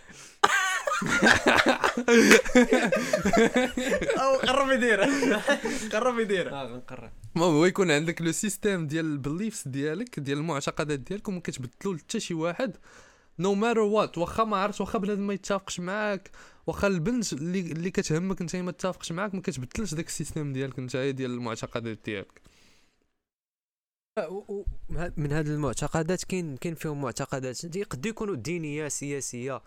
أو قرب يديرها قرب يديرها آه غنقرر المهم هو يكون عندك le système ديال ال beliefs ديالك ديال المعتقدات ديالك وما كتبدلو لحتى شي واحد. no matter what واخا ما عرفت واخا بنادم ما يتفقش معاك واخا البنت اللي اللي كتهمك انت ما تتفقش معاك ما كتبدلش داك ال système ديالك انت ديال المعتقدات ديالك. من هاد المعتقدات كاين كاين فيهم معتقدات قد يكونوا دينية سياسية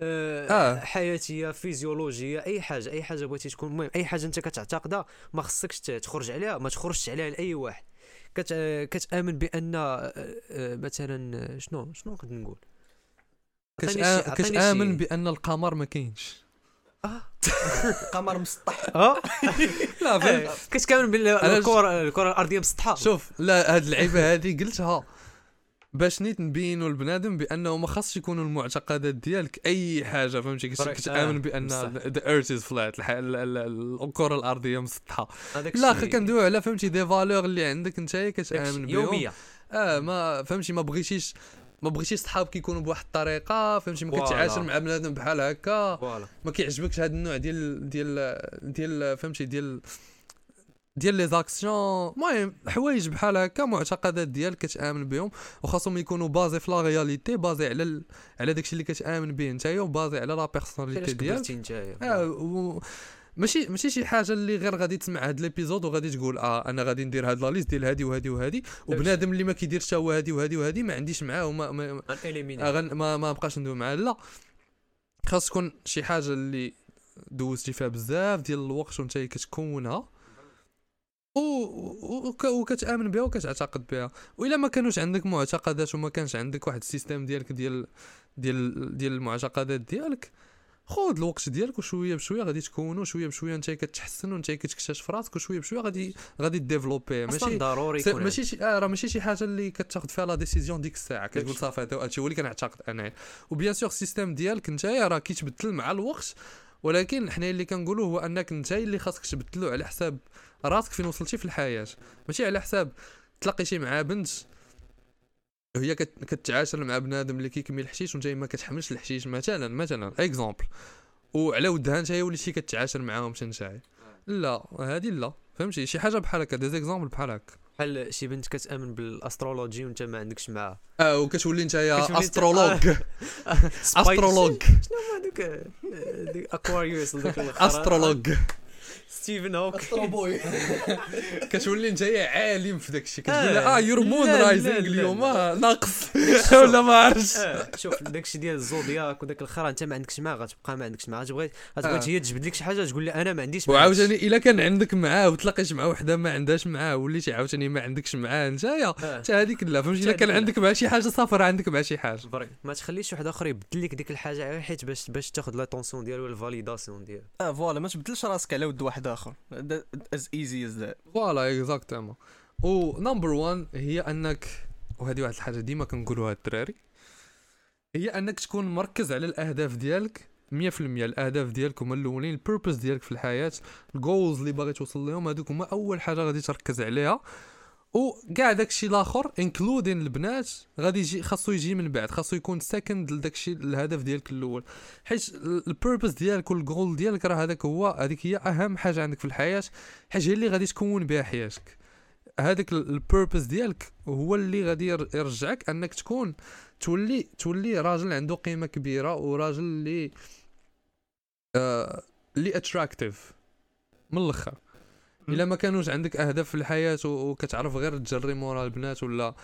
آه, آه. حياتية فيزيولوجية أي حاجة أي حاجة بغيتي تكون. المهم أي حاجة أنت كتعتقدها ما خصكش تخرج عليها ما تخرجش عليها لأي واحد. كت آه، كتأمن بأن آه، مثلا شنو؟ شنو نقدر نقول؟ كتآ- كتأمن بأن القمر ما كاينش. قمر مسطح. آه. لا فهمت. كتأمن بأن الكره الكرة الأرضية مسطحة. شوف لا هاد اللعيبة هادي قلتها. باش نيت نبينوا البنادم بأنه ما خاصش يكونوا المعتقدات ديالك أي حاجة فهمتي؟ كتامن بأن. the earth is flat الكرة الأرضية مسطحة. لا كندويو على فهمتي؟ des valeurs اللي عندك أنت كتآمن بهم. يوميه آه ما فهمتي؟ ما بغيتيش ما بغيتيش صحابك يكونوا بواحد الطريقة فهمتي؟ ما. كتعاشر مع بنادم بحال هكا. ما كيعجبكش هذا النوع ديال ديال ديال فهمتي؟ ديال ديال les actions. المهم حوايج بحال هكا معتقدات ديالك كتأمن بهم وخاصهم يكونوا basés في la réalité basés على ال... على داكشي اللي كتأمن به نتايا و basés على la personnalité ديالك. نتايا آه و... ماشي ماشي شي حاجة اللي غير غادي تسمع هاد l'épisode وغادي تقول آه أنا غادي ندير هاد la liste ديال هادي وهادي وهادي. وبنادم اللي ما كيديرش حتى هو هادي وهادي وهادي ما عنديش معاه وما ما ما, آه ما, ما بقاش ندوي معاه. لا. خاص تكون شي حاجة اللي دوزتي فيها بزاف ديال الوقت وانت كتكونها. وكتأمن بها وكتعتقد بها. وإلا ما كانوش عندك معتقدات وما كانش عندك واحد ال system ديالك ديال ديال ديال المعتقدات ديالك خذ الوقت ديالك وشوية بشوية غادي تكونوا شوية بشوية انت كتحسن وانت كتكتشف راسك وشوية بشوية غادي غادي développer ماشي ضروري ماشي شي آه راه ماشي شي حاجة اللي كتاخذ فيها la décision ديك الساعة. كتقول صافي هذا هادشي هو اللي كنعتقد أنا. و bien sûr ال system ديالك انت راه كيتبدل مع الوقت ولكن حنا اللي كنقولوا هو أنك انت اللي خاصك تبدلو على حساب راسك فين وصلتي في الحياة؟ ماشي على حساب تلاقيتي مع بنت هي كتعاشر مع بنادم اللي كيكمي الحشيش وانت ما كتحملش الحشيش مثلا مثلا exemple وعلى ودها انت وليتي كتعاشر معاهم نتايا. لا هذه لا. فهمتي؟ شي حاجة بحال هكا des exemples بحال هكا. بحال شي بنت كتأمن بال astrology وانت ما عندكش معاها. آه وكتولي انت يا astrologue. astrologue. شنو هما دوك Aquarius astrologue. ستيفن هوك كتولي انت عالم في داك الشيء. كتقول آه. your moon rising اليوم. ناقص ولا ما عرفتش. شوف داك الشيء ديال ال zodiac وداك الآخر أنت ما عندكش معاه غتبقى ما عندكش معاه تبغي غتبغي هي تجبد لك شي حاجة تقول لي أنا ما عنديش معاه وعاوتاني إلا كان عندك معاه وتلاقيت مع وحدة ما عندهاش معاه وليتي عاوتاني ما عندكش معاه نتايا حتى هذيك لا فهمتي؟ إلا كان عندك مع شي حاجة صافي راه عندك مع شي حاجة. ما تخليش واحد اخر يبدل لك ديك الحاجة غير حيت باش باش تاخذ l'attention ديالو ال validation ديالو. آه voilà ما تبدلش راسك على ود واحد. آخر. as easy as that voilà exactement و number 1 هي أنك وهذه واحد الحاجة ديما كنقولوها الدراري هي أنك تكون مركز على الأهداف ديالك 100% الأهداف ديالك هما الأولين ال purpose ديالك في الحياة ال goals اللي باغي توصل لهم هذوك هما أول حاجة غادي تركز عليها. وكاع داكشي الآخر including البنات غادي يجي خاصو يجي من بعد خاصو يكون second لداكشي الهدف ديالك الأول. حيت ال purpose ديالك والجول ديالك راه هذاك هو هذيك هي أهم حاجة عندك في الحياة حيت هي اللي غادي تكون بها حياتك. هذاك ال purpose ديالك هو اللي غادي يرجعك أنك تكون تولي تولي راجل عنده قيمة كبيرة وراجل اللي آه اللي attractive من الأخر. إلا ما كانوش عندك أهداف في الحياة وكتعرف غير تجري مورا البنات ولا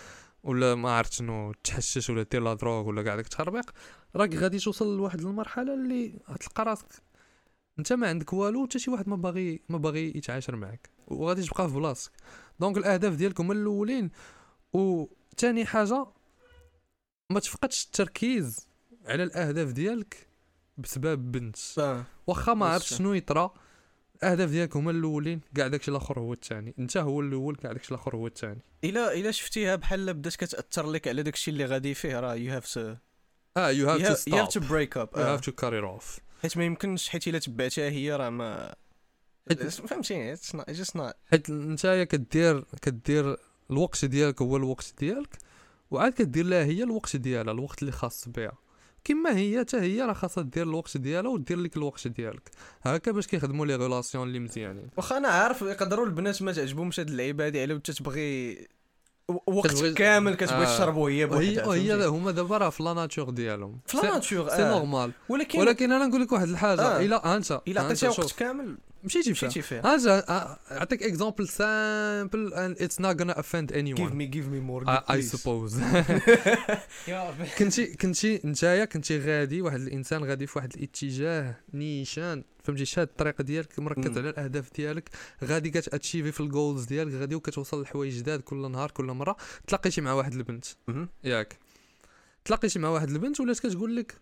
ولا ما عرفت شنو تحشش ولا دير la drogue ولا كاع داك التخربيق راك غادي توصل لواحد المرحلة اللي غتلقى راسك. أنت ما عندك والو حتى شي واحد ما باغي ما باغي يتعاشر معاك وغادي تبقى في بلاصتك donc الأهداف ديالكم الأولين وثاني حاجة ما تفقدش التركيز على الأهداف ديالك بسبب بنت. واخا ما عرفت شنو يطرا الاهداف ديالك هما الاولين كاع داكشي الآخر هو الثاني انت هو الأول كاع داكشي الآخر هو الثاني إلا إلا شفتيها بحال بدات كتأثر لك على داكشي اللي غادي فيه راه you have to آه you have to stop you have to break up you have to carry off حيت ما يمكنش حيت إلا تبعتها هي راه ما فهمتيني it's just not حيت نتايا كدير كدير الوقت ديالك هو الوقت ديالك وعاد كدير لها هي الوقت ديالها الوقت اللي خاص بها. كما هي حتى هي راه خاصها دير الوقت ديالها ودير لك الوقت ديالك. هكا باش كيخدموا les relations اللي مزيانين. واخا أنا عارف يقدروا البنات ما تعجبهمش هاد اللعيبة هادي على تتبغي وقت كامل كتبغي آه. تشربوا هي بوحدها وهي هما دابا راه في la nature ديالهم. في la nature c'est normal ولكن ولكن أنا نقول لك واحد الحاجة آه. إلا انت إلا عطيتيها وقت كامل. مشيتي فيها. مشيتي فيها. اجا أعطيك example simple and it's not gonna offend any give me give me more I suppose كنتي كنتي نتايا كنتي غادي واحد الإنسان غادي في واحد الاتجاه نيشان. فهمتي؟ شاد الطريق ديالك مركز على الأهداف ديالك. غادي كت achieve ي في ال goals ديالك غادي وكتوصل لحوايج جداد كل نهار كل مرة. تلاقيتي مع واحد البنت. ياك. تلاقيتي مع واحد البنت ولات كتقول لك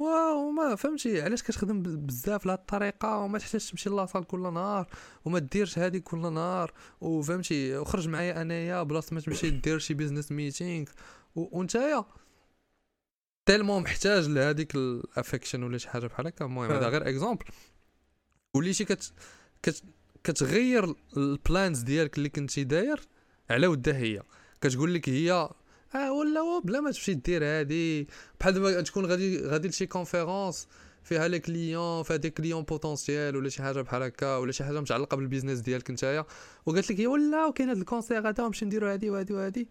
wow ما فهمتي؟ علاش كتخدم بزاف لهاد الطريقة؟ وما تحتاجش تمشي la salle كل نهار؟ وما ديرش هادي كل نهار؟ وفهمتي؟ وخرج معايا أنايا بلاصة ما تمشي دير شي business meeting وانتيا tellement محتاج لهذيك ال affection ولا شي حاجة بحال هكا. المهم هذا غير exemple وليتي كت كت كتغير ال plans ديالك اللي كنتي داير على ودها هي. كتقول لك هي آه ولا بلا ما تمشي دير هادي. بحال دابا تكون غادي غادي لشي conférence فيها les clients فيها des clients potentiels ولا شي حاجة بحال هكا ولا شي حاجة متعلقة بال business ديالك نتايا. وقالت لك ولا وكاين هذا ال concert هذا نمشي نديرو هادي وهادي وهادي.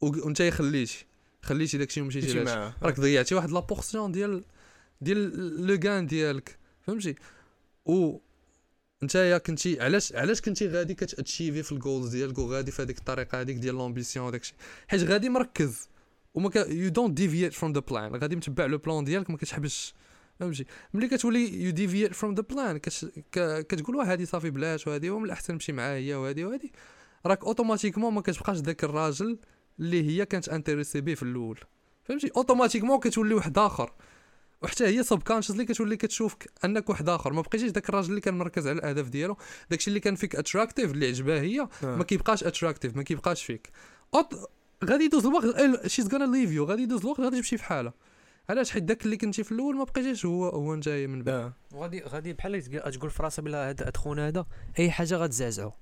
وانت خليتي خليتي داكشي ومشيتي راك ضيعتي واحد la portion ديال ديال le camp ديالك. فهمتي؟ و نتايا كنتي علاش علاش كنتي غادي كت achieve ي في ال goals ديالك وغادي في هذيك الطريقة هذيك ديال l'ambition وداكشي حيت غادي مركز وما you don't deviate from the plan غادي متبع le plan ديالك ما كتحبش. فهمتي؟ ملي كتولي you deviate from the plan كتقول واه هادي صافي بلاش وهادي ومن الأحسن نمشي معاه هي وهادي وهادي. راك automatiquement ما كتبقاش ذاك الراجل اللي هي كانت intéressée به في الأول. فهمتي؟ automatiquement كتولي واحد آخر. وحتى هي subconsciously كتولي كتشوفك أنك واحد آخر. ما بقيتيش داك الراجل اللي كان مركز على الأهداف ديالو. داكشي اللي كان فيك attractive اللي عجبها هي آه. ما كيبقاش attractive ما كيبقاش فيك. أوت... غادي يدوز الوقت she's gonna leave you غادي يدوز الوقت غادي تمشي في حالها علاش؟ حيت داك اللي كنتي في الأول ما بقيتيش هو هو نتايا من بعد. آه. وغادي غادي بحال تق- تقول في راسها بلا هذا هاد خونا هذا أي حاجة غتزعزعو.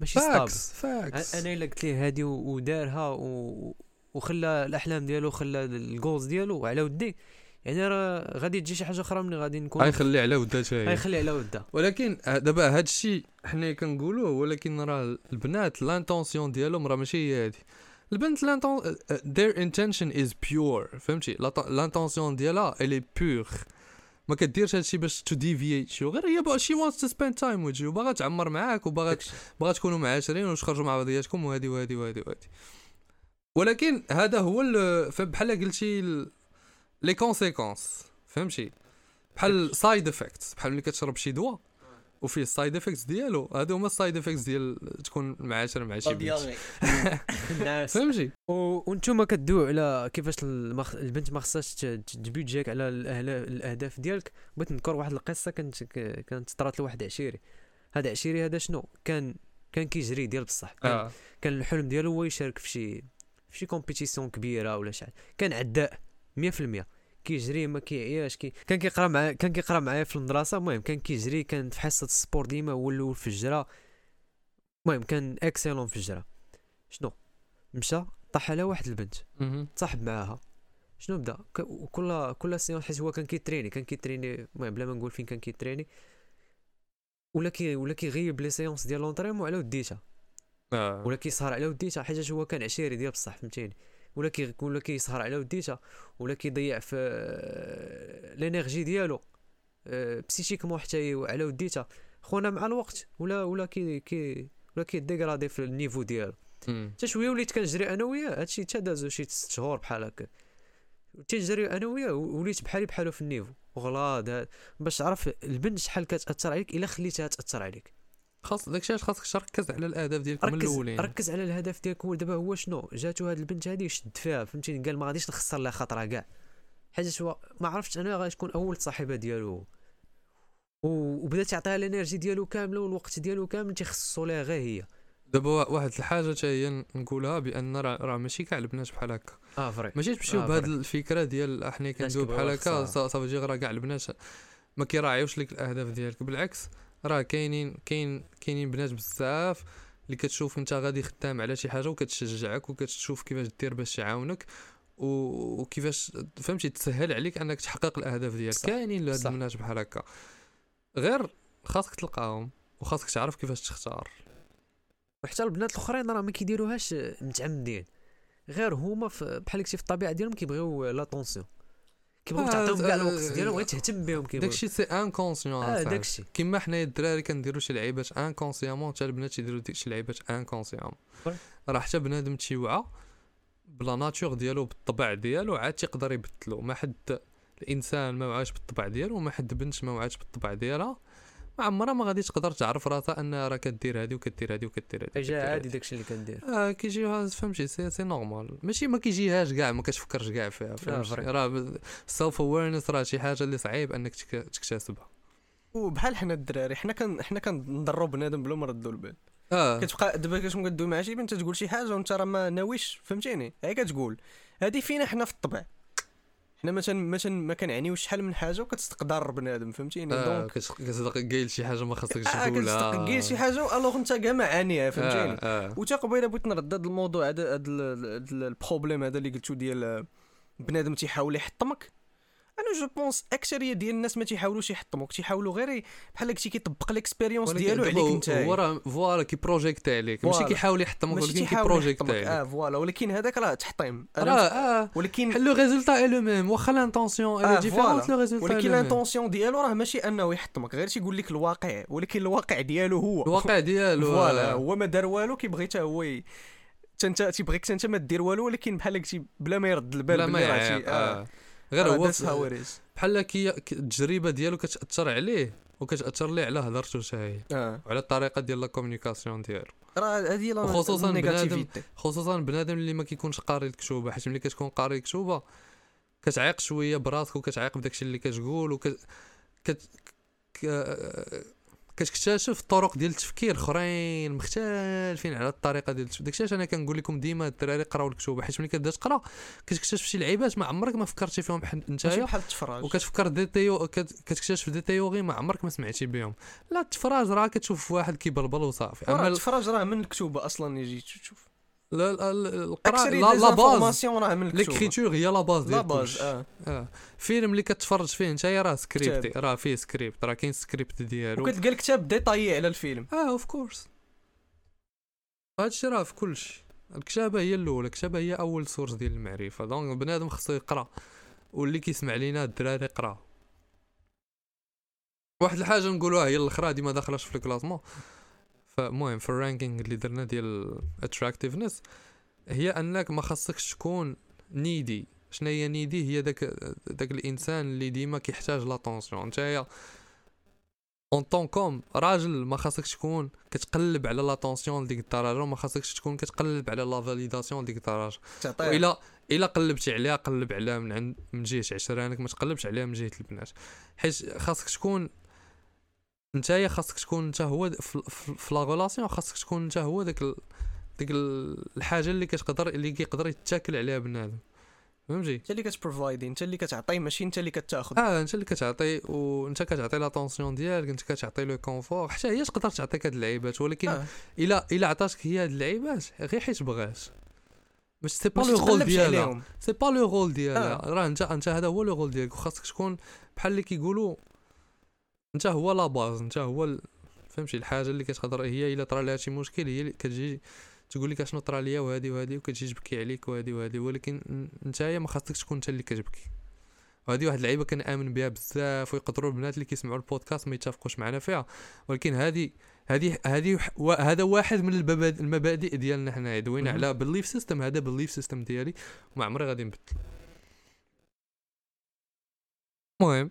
ماشي fax fax أنا إلا قلت ليه هادي ودارها و... وخلى الأحلام ديالو خلى ال goals ديالو على ودي يعني راه غادي تجي شي حاجة أخرى من غادي نكون غيخلي على وداتها هي غيخلي على ودا ولكن ه- دابا هاد الشيء حنا كنقولوه ولكن راه البنات l'intention ديالهم راه ماشي هي هادي. البنت l'inten their intention is pure فهمتي؟ l'intention ديالها elle est pure. ما كديرش هادشي باش to deviate غير هي she want to spend time with you باغا تعمر معاك وباغا باغا تكونوا معاشرين وتخرجوا مع بعضياتكم وهادي وهادي وهادي وهادي. ولكن هذا هو بحال قلتي les conséquences فهمتي بحال side effects بحال ملي كتشرب شي دواء وفيه ال side effects ديالو هادو هما ال side effects ديال تكون معاشر مع شي بنت فهمتي و- وانتوما كدويو على كيفاش المخ... البنت ما خصهاش تبيدجاك على الاهداف ديالك بغيت نذكر واحد القصة كانت كانت طرات لواحد عشيري هذا عشيري هذا شنو كان كان كيجري ديال بصح كان, آه كان الحلم ديالو هو يشارك في شي في شي compétition كبيره ولا شي. كان عداء 100% كيجري ما كيعياش كي كان كيقرا مع كان كيقرا معايا في المدرسة المهم كان كيجري كان في حصة ال sport ديما هو الأول في الجرا. المهم كان excellent في الجرا. شنو؟ مشى طاح على واحد البنت. تصاحب معاها. شنو بدا؟ ك- وكل كل séance حيت هو كان كي entraîner كان كي entraîner المهم بلا ما نقول فين كان كي entraîner. ولا كي ولا كيغيب les séances ديال l'entraînement على وديتها. آه. ولا كيسهر على وديتها حيت هو كان عشيري ديال بصح فهمتيني. ولا كي ولا كيسهر على وديتها ولا كيضيع في آه، ال energy ديالو آه، psychiquement حتى على وديتها خونا مع الوقت ولا ولا كي كي ولا كي dégrader في ال niveau ديالو. حتى شوية وليت كنجري أنا وياه هادشي حتى دازو شي ست شهور بحال هكا. تنجري أنا وياه وليت بحالي بحالو في ال niveau. وغلاض باش تعرف البنت شحال كتأثر عليك إلا خليتها تأثر عليك. خاص داكشي علاش خاصك تركز على الأهداف ديالك من الأولين؟ ركز على الهدف ديالك هو دابا هو شنو؟ جاتو هاد البنت هادي شد فيها فهمتيني؟ قال ما غاديش نخسر لها خاطرها كاع. حيت هو ما عرفتش أنا غادي تكون أول صاحبة ديالو. وبدا تعطيها ال energy ديالو كاملة والوقت ديالو كامل تيخصصو ليها غير هي. دابا وا- واحد الحاجة حتى هي نقولها بأن راه راه ماشي كاع البنات بحال هكا. آه vrai. ماشي تمشيو آه، بهاد. الفكرة ديال أحنا كندويو كيبغيو بحال هكا صافي راه كاع البنات ما كيراعيوش لك الأهداف ديالك. بالعكس راه كاينين كاين كاينين بنات بزاف اللي كتشوف انت غادي خدام على شي حاجة وكتشجعك وكتشوف كيفاش دير باش يعاونك وكيفاش فهمتي تسهل عليك انك تحقق الاهداف ديالك. كاينين هاد صح. البنات بحال هكا. غير خاصك تلقاهم وخاصك تعرف كيفاش تختار. وحتى البنات الاخرين راه ما كيديروهاش متعمدين. غير هما بحال قلتي في الطبيعة ديالهم كيبغيو l'attention كيبغيو تعطيهم كاع الوقت ديالهم غير تهتم بهم كيبغيو داكشي c'est inconscient آه داكشي. كيما حنايا الدراري كنديروا شي لعيبات inconsciemment حتى البنات يديروا دي- شي لعيبات inconsciemment. راه حتى بنادم تيوعى ب la nature ديالو بالطبع ديالو عاد تيقدر يبدلو. ما حد الإنسان ما وعاش بالطبع ديالو وما حد بنت ما وعاش بالطبع ديالها. ما عمرها ما غادي تقدر تعرف راسها أن راه كدير هادي وكدير هادي وكدير هادي جا عادي. داكشي اللي كندير. آه كيجيها فهمتي c'est c'est normal ماشي ما كيجيهاش كاع ما كتفكرش كاع فيها فهمتي. راه self awareness راه شي حاجة اللي صعيب أنك تك- تكتسبها. وبحال حنا الدراري حنا كن حنا كنهضروا بنادم بلا ما نردوا البال. آه. كتبقى دابا كتكون كدوي مع شي بنت تقول شي حاجة وأنت راه ما ناويش فهمتيني؟ هي كتقول هذه فينا حنا في الطبع حنا مثلا مثلا ما كنعنيوش شحال من حاجة وكتستقدر بنادم فهمتيني آه donc كتصدق قايل شي حاجة ما خاصكش آه تقولها. كتستقل شي حاجة alors انت كاع ما عانيها فهمتيني؟ آه. آه. وتا قبيلة بغيت نرد هذا الموضوع هذا هذا ال- ال- ال problème هذا اللي قلتو ديال آه، بنادم تيحاول يحطمك؟ أنا je pense أكثرية ديال الناس ما تيحاولوش يحطموك تيحاولوا غير بحال داكشي كيطبق l'expérience ديالو عليك أنت. هو voilà كي project عليك. ماشي كيحاول يحطمك ولكن كي project عليك. آه voilà. ولكن هذاك راه تحطيم. راه آه. ولكن le résultat est le même واخا l'intention آه différente le résultat ولكن l'intention ديالو راه ماشي أنه يحطمك. غير تيقول لك الواقع. ولكن الواقع ديالو هو. الواقع ديالو. voilà. هو ما دار والو كيبغي حتى هو انت تيبغيك انت ما دير والو ولكن بحال قلتي بلا ما يرد البال بلا ما آه. غير هو بحال كي التجربة ديالو كتأثر عليه وكتأثر ليه على هضرته حتى هي آه. وعلى الطريقة ديال la communication ديالو. راه هذه خصوصا بنادم خصوصا بنادم اللي ما كيكونش قاري الكتوبة حيت ملي كتكون قاري الكتوبة كتعيق شوية براسك وكتعيق بداكشي اللي كتقول وك كت... ك... كتكتشف طرق ديال التفكير اخرين مختلفين على الطريقة ديال التفكير داكشي أنا كنقول لكم ديما الدراري قراو الكتب حيت ملي كتبدأ تقرا كتكتشف شي لعيبات ما عمرك ما فكرتي فيهم بحال نتايا. بحال التفراج. وكتفكر دي تيو كتكتشف des théories ما عمرك ما سمعتي بهم. لا التفراج راه كتشوف واحد كيبلبل وصافي. أما التفراج راه من الكتب أصلا يجي تشوف. لا القراءة la base l'écriture هي la base ديال base آه. آه. فيلم اللي كتفرج فيه أنت راه سكريبت راه فيه سكريبت راه كاين سكريبت ديالو. وكتلقى الكتاب détaillé على الفيلم آه of course هادشي راه في كلشي الكتابة هي الأولى الكتابة هي أول source ديال المعرفة. donc بنادم خصو يقرأ. واللي كيسمع لينا الدراري قرا واحد الحاجة نقولوها هي الاخرى ديما داخلاش في ال classement. فالمهم في ال ranking اللي درنا ديال attractiveness هي أنك ما خاصكش تكون needy. شنو هي needy؟ هي داك داك الإنسان اللي ديما كيحتاج l'attention نتايا en tant que راجل ما خاصكش تكون كتقلب على l'attention لديك الدرجة وما خاصكش تكون كتقلب على la validation لديك الدرجة. الا إلا قلبتي عليها قلب عليها من عند من جهة عشرانك ما تقلبش عليها من جهة البنات. حيت خاصك تكون نتايا خاصك تكون انت هو في la relation خاصك تكون انت هو داك ديك الحاجة اللي كتقدر اللي كيقدر يتاكل عليها بنادم. فهمتي؟ انت اللي كت provide ي انت اللي كتعطي ماشي انت اللي كتاخذ آه انت اللي كتعطي وانت كتعطي l'attention ديالك انت كتعطي le confort حتى هي تقدر تعطيك هاد اللعيبات ولكن آه. الا إلا عطاتك هي هاد اللعيبات غير حيت بغات باش c'est pas le rôle ديالها. c'est pas le rôle ديالها. راه انت انت هذا هو le rôle ديالك وخاصك تكون بحال اللي كيقولوا انت هو la base انت هو فهمتي؟ الحاجة اللي كتقدر هي إلا طرا لها شي مشكل هي اللي كتجي تقول لك أشنو طرا ليا وهادي وهادي وكتجي تبكي عليك وهادي وهادي ولكن نتايا ما خاصكش تكون انت اللي كتبكي وهذه واحد اللعيبة كنآمن بها بزاف ويقدروا البنات اللي كيسمعوا البودكاست ما يتفقوش معنا فيها. ولكن هذه هذه هذه هذا واحد من المبادئ ديالنا حنايا دوينا على belief system هذا belief system ديالي وما عمري غادي نبدل. المهم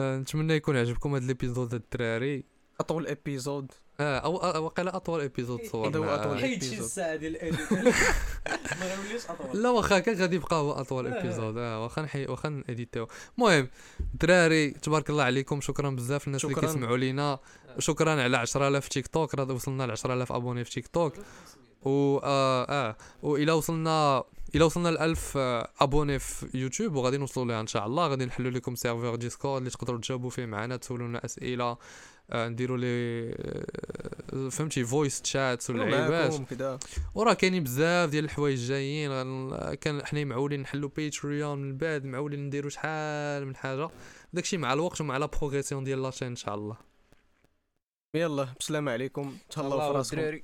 نتمنى يكون عجبكم هذا ال épisode الدراري أطول épisode. آه أو وقيلا أطول épisode صورنا هو أطول حيت شي الساعة ديال ال edit ما غيوليش أطول. لا واخا كان غادي يبقى هو أطول épisode. آه واخا نحي واخا ن éditer يو. المهم الدراري تبارك الله عليكم. شكرا بزاف الناس اللي كيسمعوا لينا. وشكرا على 10000 في تيك توك. راه وصلنا ل 10000 abonnés في تيك توك. و آه آه والى وصلنا إلى وصلنا ل 1000 abonnés في يوتيوب وغادي نوصلوا لها إن شاء الله. غادي نحلوا لكم serveur ديسكورد اللي تقدروا تجاوبوا فيه معنا تسولونا أسئلة آه، نديروا لي آه، فهمتي voice chat واللعيبات وراه كاينين بزاف ديال الحوايج جايين. كاين حنا معولين نحلوا باتريون من بعد معولين نديروا شحال من حاجة. داكشي مع الوقت ومع la progression ديال la chaîne إن شاء الله. يلا بسلامة عليكم. تهلاو في راسكم.